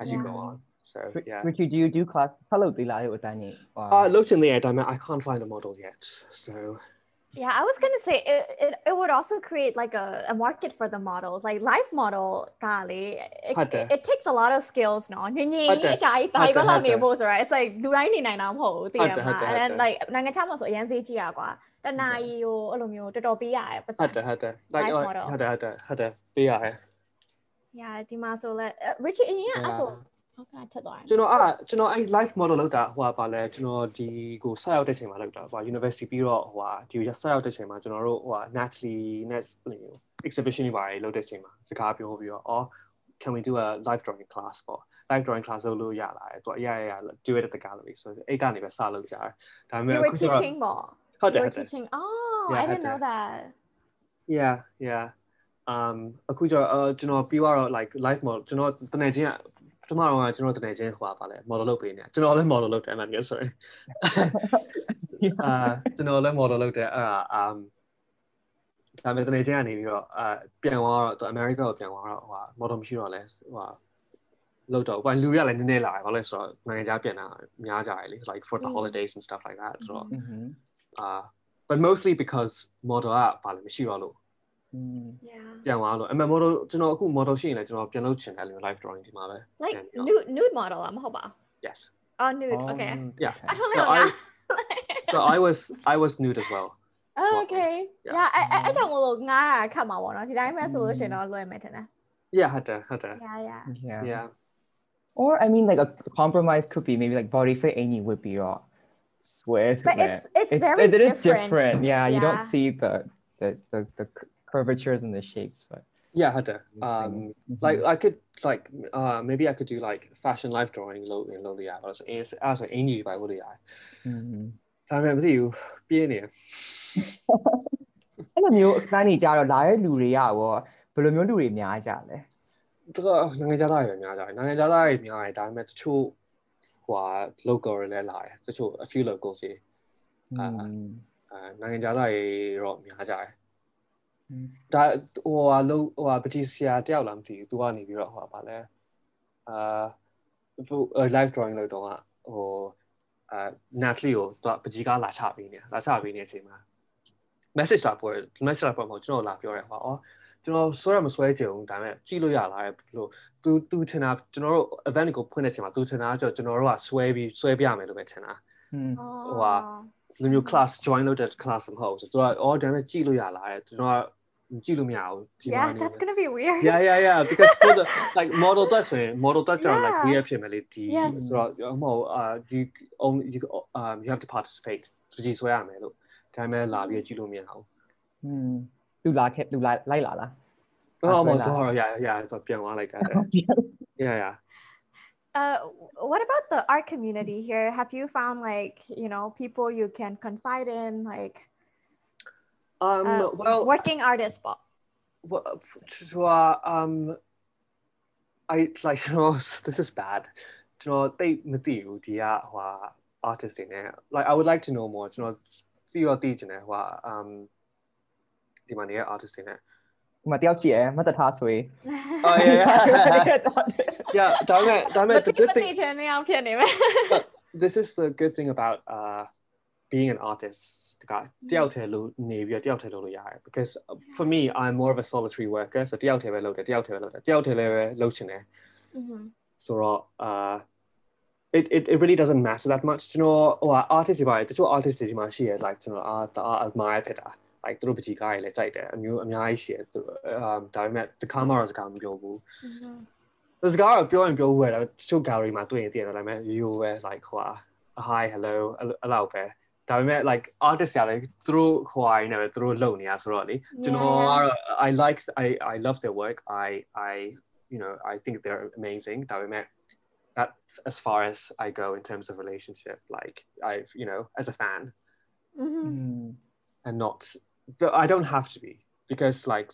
as you go Yeah. on so Ri- yeah Richie, do you do class? Hello, Dila, with Danny. uh looked in the air I can't find a model yet so yeah, I was gonna say it, it, it would also create like a, a market for the models, like life model kali. It, it, it, takes a lot of skills, no? right? It's like do I need nine hold? And then like nine time was yan zi jia. The na you olumyo to do be I was like model. Yeah, Dima so let uh, Richie and yeah, so ဟုတ်ကဲ့ထက်သွားတယ်ကျွန်တော်အဲ့ကျွန်တော်အဲ့ live model လောက်တာဟိုပါလဲကျွန်တော်ဒီကိုဆက်ရောက်တဲ့ချိန်မှာလောက်တာဟို university ပြီးတော့ဟိုဒီကိုဆက်ရောက်တဲ့ချိန်မှာကျွန်တော်တို့ဟို Nathalie net exhibition တွေပါတယ်လောက်တဲ့ချိန်မှာစကားပြောပြီးတော့အော် can we do a live drawing class ပေါ့ live drawing class လုပ်လို့ရလာတယ်သူအရရရ do it at the gallery ဆိုတော့အဲ့ကနေပဲဆက်လုပ်ကြတယ်。ဒါပေမဲ့ you were teaching ပေါ့ဟုတ်တယ် teaching oh i didn't know that. Yeah yeah. Um အခုကျတော့ကျွန်တော်ပြီးတော့ like live model ကျွန်တော်တနေ့ချင်း ထမတော့ကကျွန်တော်တနေ့ချင်းဟိုပါလဲ model လုပ်ပေးနေကျွန်တော်လည်း model လုပ်တယ်အမှန်တကယ်ဆိုရင်အာကျွန်တော်လည်း model လုပ်တယ်အဲ့ဒါ um ဒါပေမဲ့တနေ့ချင်းကနေပြီးတော့အာပြန်သွားတော့ America ကိုပြန်သွားတော့ဟို model မရှိတော့လဲဟိုလောက်တော့ဘာလူရလည်းနည်းနည်းလာတယ်ဘာလဲဆိုတော့နိုင်ငံခြားပြန်တာများကြတယ်လေ like for the Mm. holidays and stuff like that ဆိုတော့ Mhm. uh but mostly because model ကဘာလဲမရှိတော့လို့ Mm. Yeah. ပြန်သွားလို့အမှန် model ကျွန်တော်အခု model ရှိရင်လည်းကျွန်တော်ပြန်လုပ်ချင်တယ်လို့ live drawing ဒီမှာပဲ Like And, uh, nude nude model อ่ะမဟုတ်ပါ yes Oh, nude. Okay. Um, Yeah. I don't So know. I so I was I was nude as well Oh, okay. Yeah. Yeah, အဲ့အဲ့အဲ့ကြောင့်မလို့ငါကခတ်မှာပေါ့နော်ဒီတိုင်းပဲဆိုလို့ရှိရင်တော့လွယ်မယ်ထင်တယ် yeah ဟုတ်တယ်ဟုတ်တယ် Yeah, yeah. Yeah. yeah Or I mean, like a compromise could be maybe like body fit any would be raw. Swear to But that. it's it's, very it is different. different. Yeah, you don't Yeah. see the the, the the c- curvatures and the shapes, but yeah ဟုတ်တယ် um Mhm. like I could like uh maybe I could do like fashion live drawing low in low ရပါဆိုရင်အဲ့ဆိုအင်ကြီးပဲလို့ရတယ် Mhm. ဒါပေမဲ့မသိဘူးပြင်းနေတယ်အဲ့လိုမျိုးအခန်းကြီးကြတော့လာတဲ့လူတွေကရောဘယ်လိုမျိုးလူတွေများကြလဲသူကနိုင်ငံခြားသားတွေပဲများကြတယ်နိုင်ငံခြားသားတွေများတယ်ဒါပေမဲ့တချို့ဟို local တွေလည်းလာတယ်တချို့ a few locals တွေအာ Mm. အဲနိုင်ငံခြားသားတွေတော့များကြတယ် Mm. ဒါဟိုဟာလုံးဟိုဟာပတိဆရာတယောက်လားမသိဘူးသူကနေပြီးတော့ဟိုဟာဗာလဲအာဟို live drawing လုပ်တော့ကဟိုအာ Natalie ကိုသူကပကြီးကားလာချပေးနေလာချပေးနေတဲ့အချိန်မှာ message လာပို့ message လာပို့မှာကျွန်တော်လာပြောရဲဟောအော်ကျွန်တော်ဆွဲရမဆွဲချင်ဘူးဒါပေမဲ့ကြည့်လို့ရလားလို့ तू तू ထင်တာကျွန်တော်တို့ event ကိုဖွင့်တဲ့အချိန်မှာ तू ထင်တာကျတော့ကျွန်တော်တို့ကဆွဲပြီးဆွဲပြမယ်လို့ပဲထင်တာ Mm. Oh. Wow. ဒီလိုမျိုး class join လုပ်တဲ့ class မဟုတ်ဘူးဆိုတော့အော်ဒါပေမဲ့ကြည့်လို့ရလားတဲ့ကျွန်တော် ကကြည့်လို့မရဘူးဒီမှာ Yeah, that's gonna be weird. yeah yeah yeah because for the like model တက်ဆိုရင် model တက်ကျတော့ like Yeah. weird ဖြစ်မယ်လေဒီ Yes. ဆိုတော့မဟုတ် uh you only you um you have to participate သူကြည့်ဆွဲရမယ်လို့ဒါပေမဲ့လာပြီးကြည့်လို့မရဘူး Mm. လူလာခဲ့လူလာလိုက်လာလား အော်မ ဆွဲလာ တော်တော့ yeah yeah ဆိုပြန်သွားလိုက်တာတဲ့ yeah yeah Uh, what about the art community here? Have you found like you know people you can confide in, like um, uh, well, working artist ball. Well, so, uh, um, I like you know this is bad. You know they mtiu dia uh, hua artist in there. Like I would like to know more. You know, see your teacher hua um, the money artist in there. 唔係標誌嘅，乜都他水。哦，呀，yeah，當然，當然，the oh, good this is the good thing about uh being an artist တကတယောက်တည်းလို့နေပြီးတော့တယောက်တည်းလုပ်လို့ရတယ် because for me I'm more of a solitary worker so တယောက်တည်းပဲလုပ်တယ်တယောက်တည်းပဲလုပ်တယ်တယောက်တည်းလည်းပဲလုပ်ချင်တယ် Mhm. so uh it, it it really doesn't matter that much ကျွန်တော်ဟို artist တွေပါတယ်တချို့ artist တွေဒီမှာရှိရ like ကျွန်တော် art art admire ဖြစ်တာ like သူတို့ပကြီးကားတွေလည်းကြိုက်တယ်အမျိုးအများကြီးရှိရသူ um ဒါပေမဲ့တခါမှတော့စကားမပြောဘူး Mhm. စကားတော့ပြောရင်ပြောဘူးပဲဒါပေမဲ့တချို့ gallery မှာတွေ့ရင်သိရတယ်ဒါပေမဲ့ you ပဲ like ဟို hi hello အဲ့လောက်ပဲ ဒါပေမဲ့ like artist တွေလည်းသူတို့ဟိုအရင်းနဲ့ပဲသူတို့လုပ်နေတာဆိုတော့လေကျွန်တော်ကတော့ I like I I love their work I I you know I think they're amazing ဒါပေမဲ့ that's as far as I go in terms of relationship like I've you know as a fan Mhm. Mm. and not but I don't have to be because like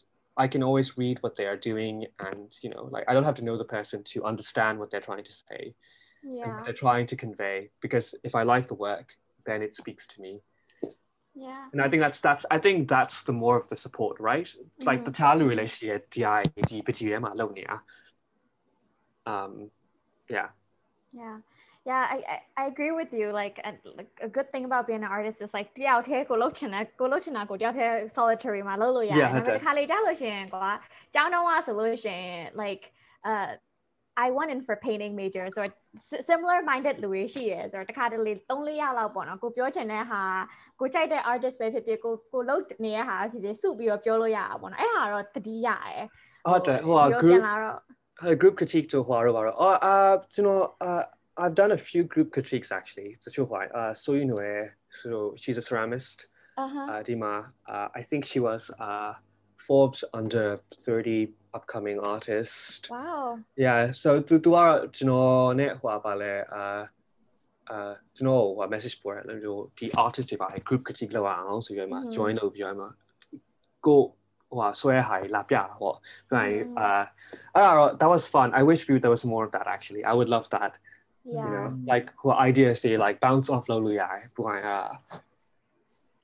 I can always read what they are doing and you know like I don't have to know the person to understand what they're trying to say and Yeah. what they're trying to convey because if I like the work then it speaks to me Yeah. and I think that's that's I think that's the more of the support right like the talu relationship DI um yeah Yeah. Yeah, I, I, I agree with you. Like, and, like a good thing about being an artist is like တယောက်တည်းကိုလုပ်ချင်တယ်ကိုလုပ်ချင်တာကိုတယောက်တည်း solitary မှာလုပ်လို့ရတယ် Yeah, ဒါပေ ဟုတ်တယ် မဲ့တစ်ခါလေကြာလို့ရှိရင်ကွာကျောင်းတော့ကဆိုလို့ရှိရင် like uh I went in for painting major so similar minded လူတွေရှိရယ်ဆိုတော့တစ်ခါတလေ3 4ရက်လောက်ပေါ့နော်ကိုပြောချင်တဲ့ဟာကိုကြိုက်တဲ့ artist ပဲဖြစ်ဖြစ်ကိုကိုလုပ်နေတဲ့ဟာဖြစ်ဖြစ်စုပြီးတော့ပြောလို့ရတာပေါ့နော်အဲ့ဟာတော့တတိရတယ် ဟုတ်တယ်ဟို ဒီလို group ပြန်လာတော့ uh, group critique တို့ဟိုတော့ပါတော့ uh uh you know uh I've done a few group critiques actually တချို့ဟို uh so you know so she's a ceramist uh-huh uh Dima uh I think she was uh Forbes under 30 upcoming artists. Wow. Yeah, so to do our you know net Janone Huabale uh uh know a message for it, the artist by group critique also you might join up you might go 話衰係立一喎，因為誒啊，that mm-hmm. uh, was fun. I wish we there was more of that actually. I would love that. Yeah. You know, like ideas they like bounce off 老女孩，不係啊。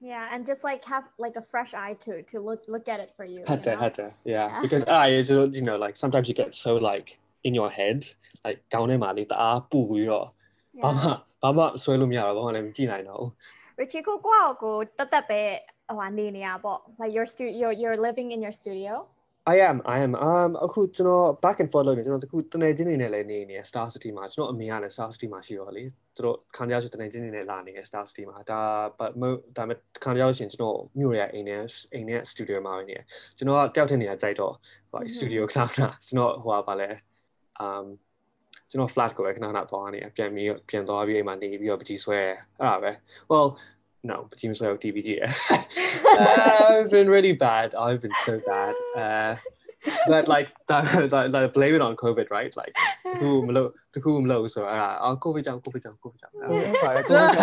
yeah, and just like have like a fresh eye to to look look at it for you. Had to, had to, yeah. Because ah, I, you know, like sometimes you get so like in your head, like 搞你麻你打不會咯，爸媽爸媽水路面咯，我哋唔知嚟咯。Richie 哥哥，我得得俾玩啲你啊，不？Like oh, your studio, you're living in your studio. I am I am um အခုကျွန်တော် back and forth လုပ်နေကျွန်တော်တခုတနေချင်းနေနဲ့လည်းနေနေ Star City မှာကျွန်တော်အမေကလည်း Star City မှာရှိတော့လေသူတို့ခံရဆိုတနေချင်းနေနဲ့လာနေတယ် Star City မှာဒါ but မဒါမဲ့ခံရရှင်ကျွန်တော်မြို့ရအိမ်နဲ့အိမ်နဲ့ studio မှာပဲနေတယ်ကျွန်တော်ကတယောက်ထည့်နေရကြိုက်တော့ဟို studio ခဏခဏကျွန်တော်ဟိုပါလဲ um ကျွန်တော် flat ကိုပဲခဏခဏသွားနေပြန်ပြီးပြန်သွားပြီးအိမ်မှာနေပြီးတော့ပကြီးဆွဲအဲ့ဒါပဲ well no ပကြီးမဆွဲဘူး TV ကြည့်ရ I've been really bad I've been so bad uh but like that, that, like blame it on covid right like တခုမလို့တခုမလို့ဆိုအဲ့ဒါအော် covid ကြောင့် covid ကြောင့် covid ကြောင့် ဟုတ်ပါတယ်ကိုယ်က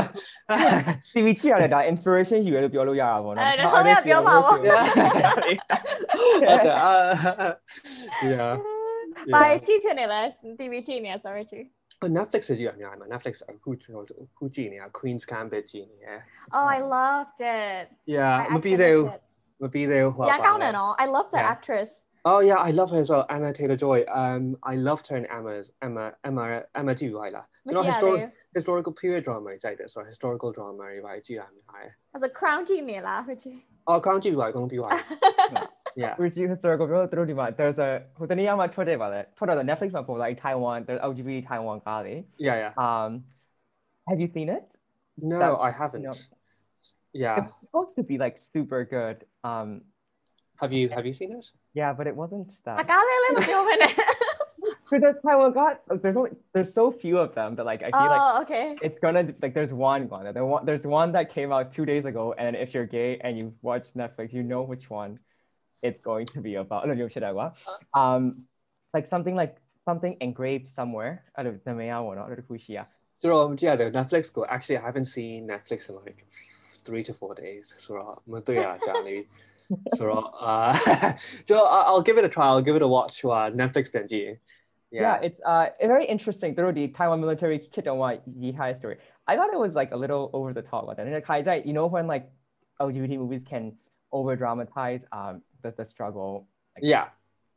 TV ကြည့်ရတယ်ဒါ inspiration ယူရလို့ပြောလို့ရတာပေါ့နော် အဲ့ဒါဟုတ်ကဲ့ပြောပါဦး okay uh, yeah ဘာကြည့်ချင်နေလဲ TV ကြည့်နေရ sorry Richie Netflix ကြည့်ရအများကြီးမှာ Netflix အခုကျွန်တော်အခုကြည့်နေတာ Queen's Gambit ကြည့်နေရယ် Oh I loved it. Yeah မပြီးသေးဘူးမပြီးသေးဘူးဟောပါရကောင်းတယ်နော် I love the actress. Oh yeah, I love her as well, Anya Taylor Joy. Um, I loved her in Emma's Emma Emma Emma too, Isla. You know, historic, historical period drama, it's like this, or historical drama, right? As a crown G Mila, which Oh, crown G, I'm going to be အကုန်ပြီးပါ Yeah Richie historical ပြောသူတို့ဒီမှာ there's a ဟိုတနေ့ကမှထွက်တယ်ပါလေထွက်တော့ Netflix မှာပေါ်လာ Taiwan there's LGBT Taiwan ကားလေ yeah yeah um have you seen it No That- I haven't no. Yeah it's supposed to be like super good um have you have you seen it yeah but it wasn't အ that ကားလေးလည်းမပြောဘဲနဲ့ because the Taiwan got there's only there's so few of them that like I feel like Oh okay it's gonna like there's one one there one there's one that came out two days ago and if you're gay and you watch Netflix you know which one it's going to be about. Ah. Um, like something like something engraved somewhere. Netflix go. Actually, I haven't seen Netflix in like three to four days. Uh, so, so uh, so I'll give it a try. I'll give it a watch. Uh, Netflix 等级. Yeah. yeah, it's uh very interesting through the Taiwan military kit on what Yihai story. I thought it was like a little over the top. Like, you know when like LGBT movies can over dramatize um the, the struggle like, yeah.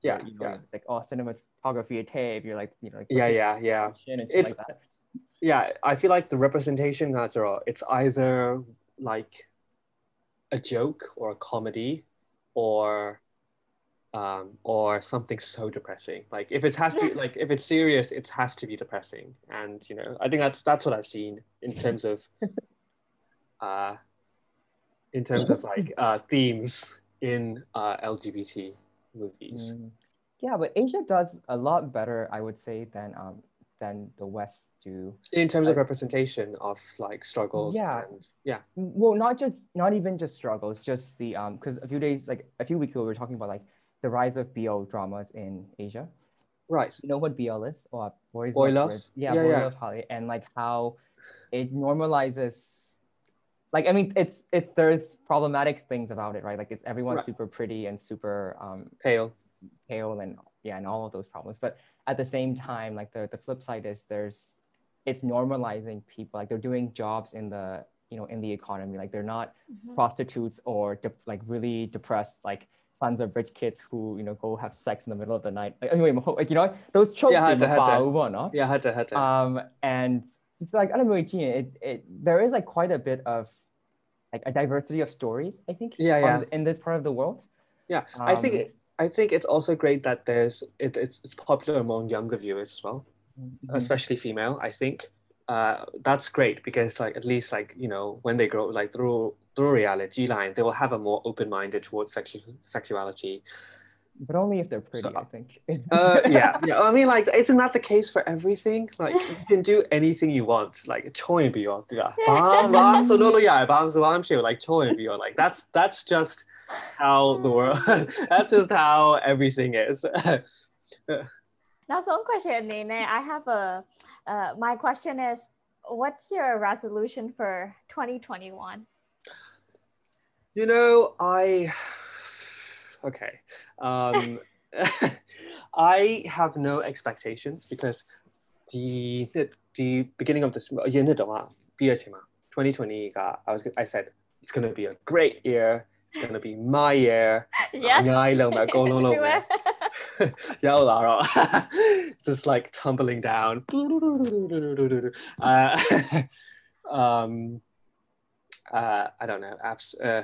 yeah you know, yeah. it's like oh cinematography a tape you're like you know like, yeah yeah yeah. It's- like yeah i feel like the representation that's all it's either like a joke or a comedy or um or something so depressing. Like if it has to like if it's serious it has to be depressing. And you know i think that's that's what i've seen in terms of uh in terms of like uh themes in uh lgbt movies Mm. Yeah, but Asia does a lot better, I would say, than um than the West do. in terms of representation of like struggles Yeah. and yeah Well, not just not even just struggles, just the um because a few days like a few weeks ago we were talking about like the rise of BL dramas in Asia. right You know what BL is? Or boys Boy Love? Yeah, Yeah, boy yeah. love Holly, and like how it normalizes. Like I mean, it's it's there's problematic things about it, right? Like it's everyone's Right. super pretty and super um pale pale and yeah and all of those problems but at the same time like the, the flip side is there's it's normalizing people like they're doing jobs in the you know in the economy like they're not Mhm. prostitutes or de- like really depressed like sons of rich kids who you know go have sex in the middle of the night like, anyway like you know those tropes Yeah, in had to- had to. Yeah had to had to um and it's like I don't know it, it there is like quite a bit of like a diversity of stories I think Yeah, yeah. the- in this part of the world Yeah, I think Um, it, I think it's also great that there's it, it's it's popular among younger viewers as well, Mhm. especially female. I think uh, that's great because like at least like you know when they grow like through through reality line they will have a more open minded towards sexual sexuality but only if they're pretty, so, I think. uh, yeah, yeah. I mean, like, isn't that the case for everything? Like, you can do anything you want, like, 초인비요, yeah. like, 초인비요. Like, that's that's just how the world. that's just how everything is. now, some question, Nene. I have a. Uh, my question is, what's your resolution for 2021? You know, I okay um, I have no expectations because the the beginning of this year 2020 I was I said it's gonna be a great year. It's gonna be my year. Yes. Just like tumbling down. Uh, um, uh, I don't know. Apps. Uh,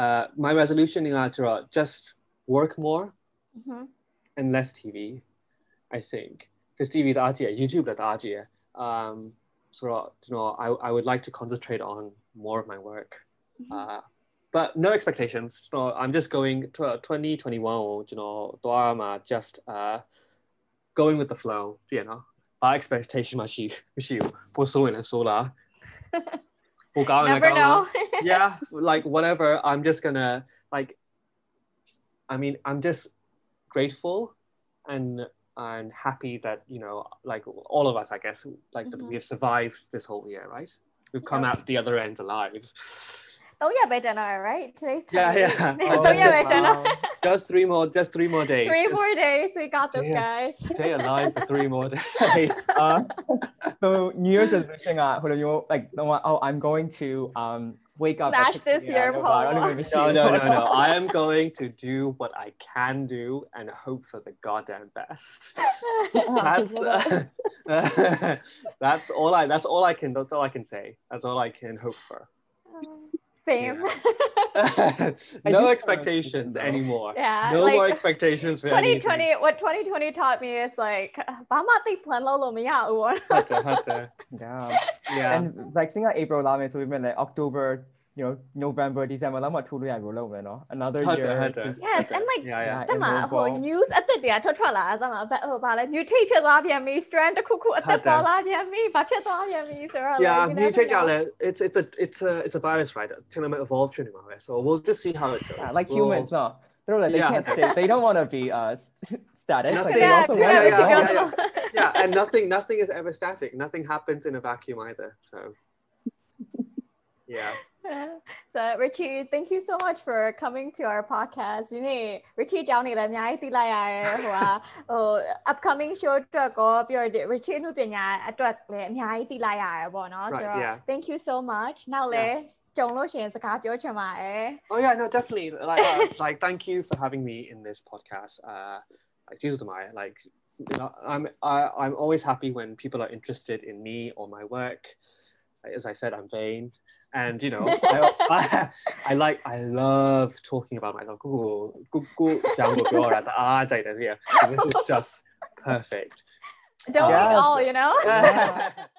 uh my resolution in Atura just work more Mhm. and less TV. I think because TV 打字，YouTube 就打字嘅。Um, so you know, I I would like to concentrate on more of my work. Mhm. Uh, but no expectations. So I'm just going to 2021. You know, 都系嘛，just uh, going with the flow. You know, 把 expectation 嘛是是不所谓嘅数啦。冇搞人 Never 讲啦 know. yeah, like whatever. I'm just gonna like. I mean, I'm just grateful and and happy that you know, like all of us, I guess, like mm-hmm. we have survived this whole year, right? We've come yeah. out the other end alive. Oh yeah, Vedana, right? Today's 28. yeah, yeah. Oh, oh, yeah, wow. Just three more, just three more days. Three just more days. We got this, guys. Stay alive for three more days. uh, so New Year's resolution, uh, like, oh, I'm going to um, wake up. Smash this year, no, Paul. No, no, no, no. I am going to do what I can do and hope for the goddamn best. that's uh, that's all I. That's all I can. That's all I can say. That's all I can hope for. Um, same. Yeah. no expectations anymore. Yeah. No like, more expectations for 2020, anything. what 2020 taught me is like, yeah. yeah. And like, singa April လာမယ်ဆိုပေမဲ့လည်း October you know November December လောက်မှထိုးလို့ရပြီလို့ပဲเนาะ another year yes and like တမဟို oh, news at the day, totally lah. As I'm, but oh, bah lah, new paper အသက်တွေကထွက်ထွက်လာအသက်မှာဟိုဗာလဲ mutate ဖြစ်သွားပြန်ပြီ strand တစ်ခုခုအသက်ပေါ်လာပြန်ပြီဗာဖြစ်သွားပြန်ပြီဆိုတော့ yeah new mutate ကလည်း it's it's a it's a it's a virus right? Till it ကျွန်တော် evolve know. so we'll just see how it goes. Like humans no. They're like they can't stay they don't want to be uh static. Like yeah, yeah, yeah, yeah and nothing nothing is ever static. Nothing happens in a vacuum either so. Yeah. So Richie, thank you so much for coming to our podcast. ဒီနေ့ Richie ကြောင်းနေလည်းအများကြီးသိလိုက်ရတယ်ဟိုဟာဟို upcoming show အတွက်ကောပြီးတော့ဒီ Richie အမှုပညာအတွက်လည်းအများကြီးသိလိုက်ရတယ်ပေါ့နော် Right, ဆိုတော့ yeah. thank you so much နောက်လည်းကြုံလို့ရှိရင်စကားပြောချင်ပါတယ် Oh yeah, no, definitely. Like, uh, like, thank you for having me in this podcast. Uh, like, Jesus to my like, you know, I'm I, I'm always happy when people are interested in me or my work. As I said, I'm vain, and you know, I, I, I like I love talking about myself. Google, Google, download your at the ah, data here. This is just perfect. don't we Yes. all you know Yeah.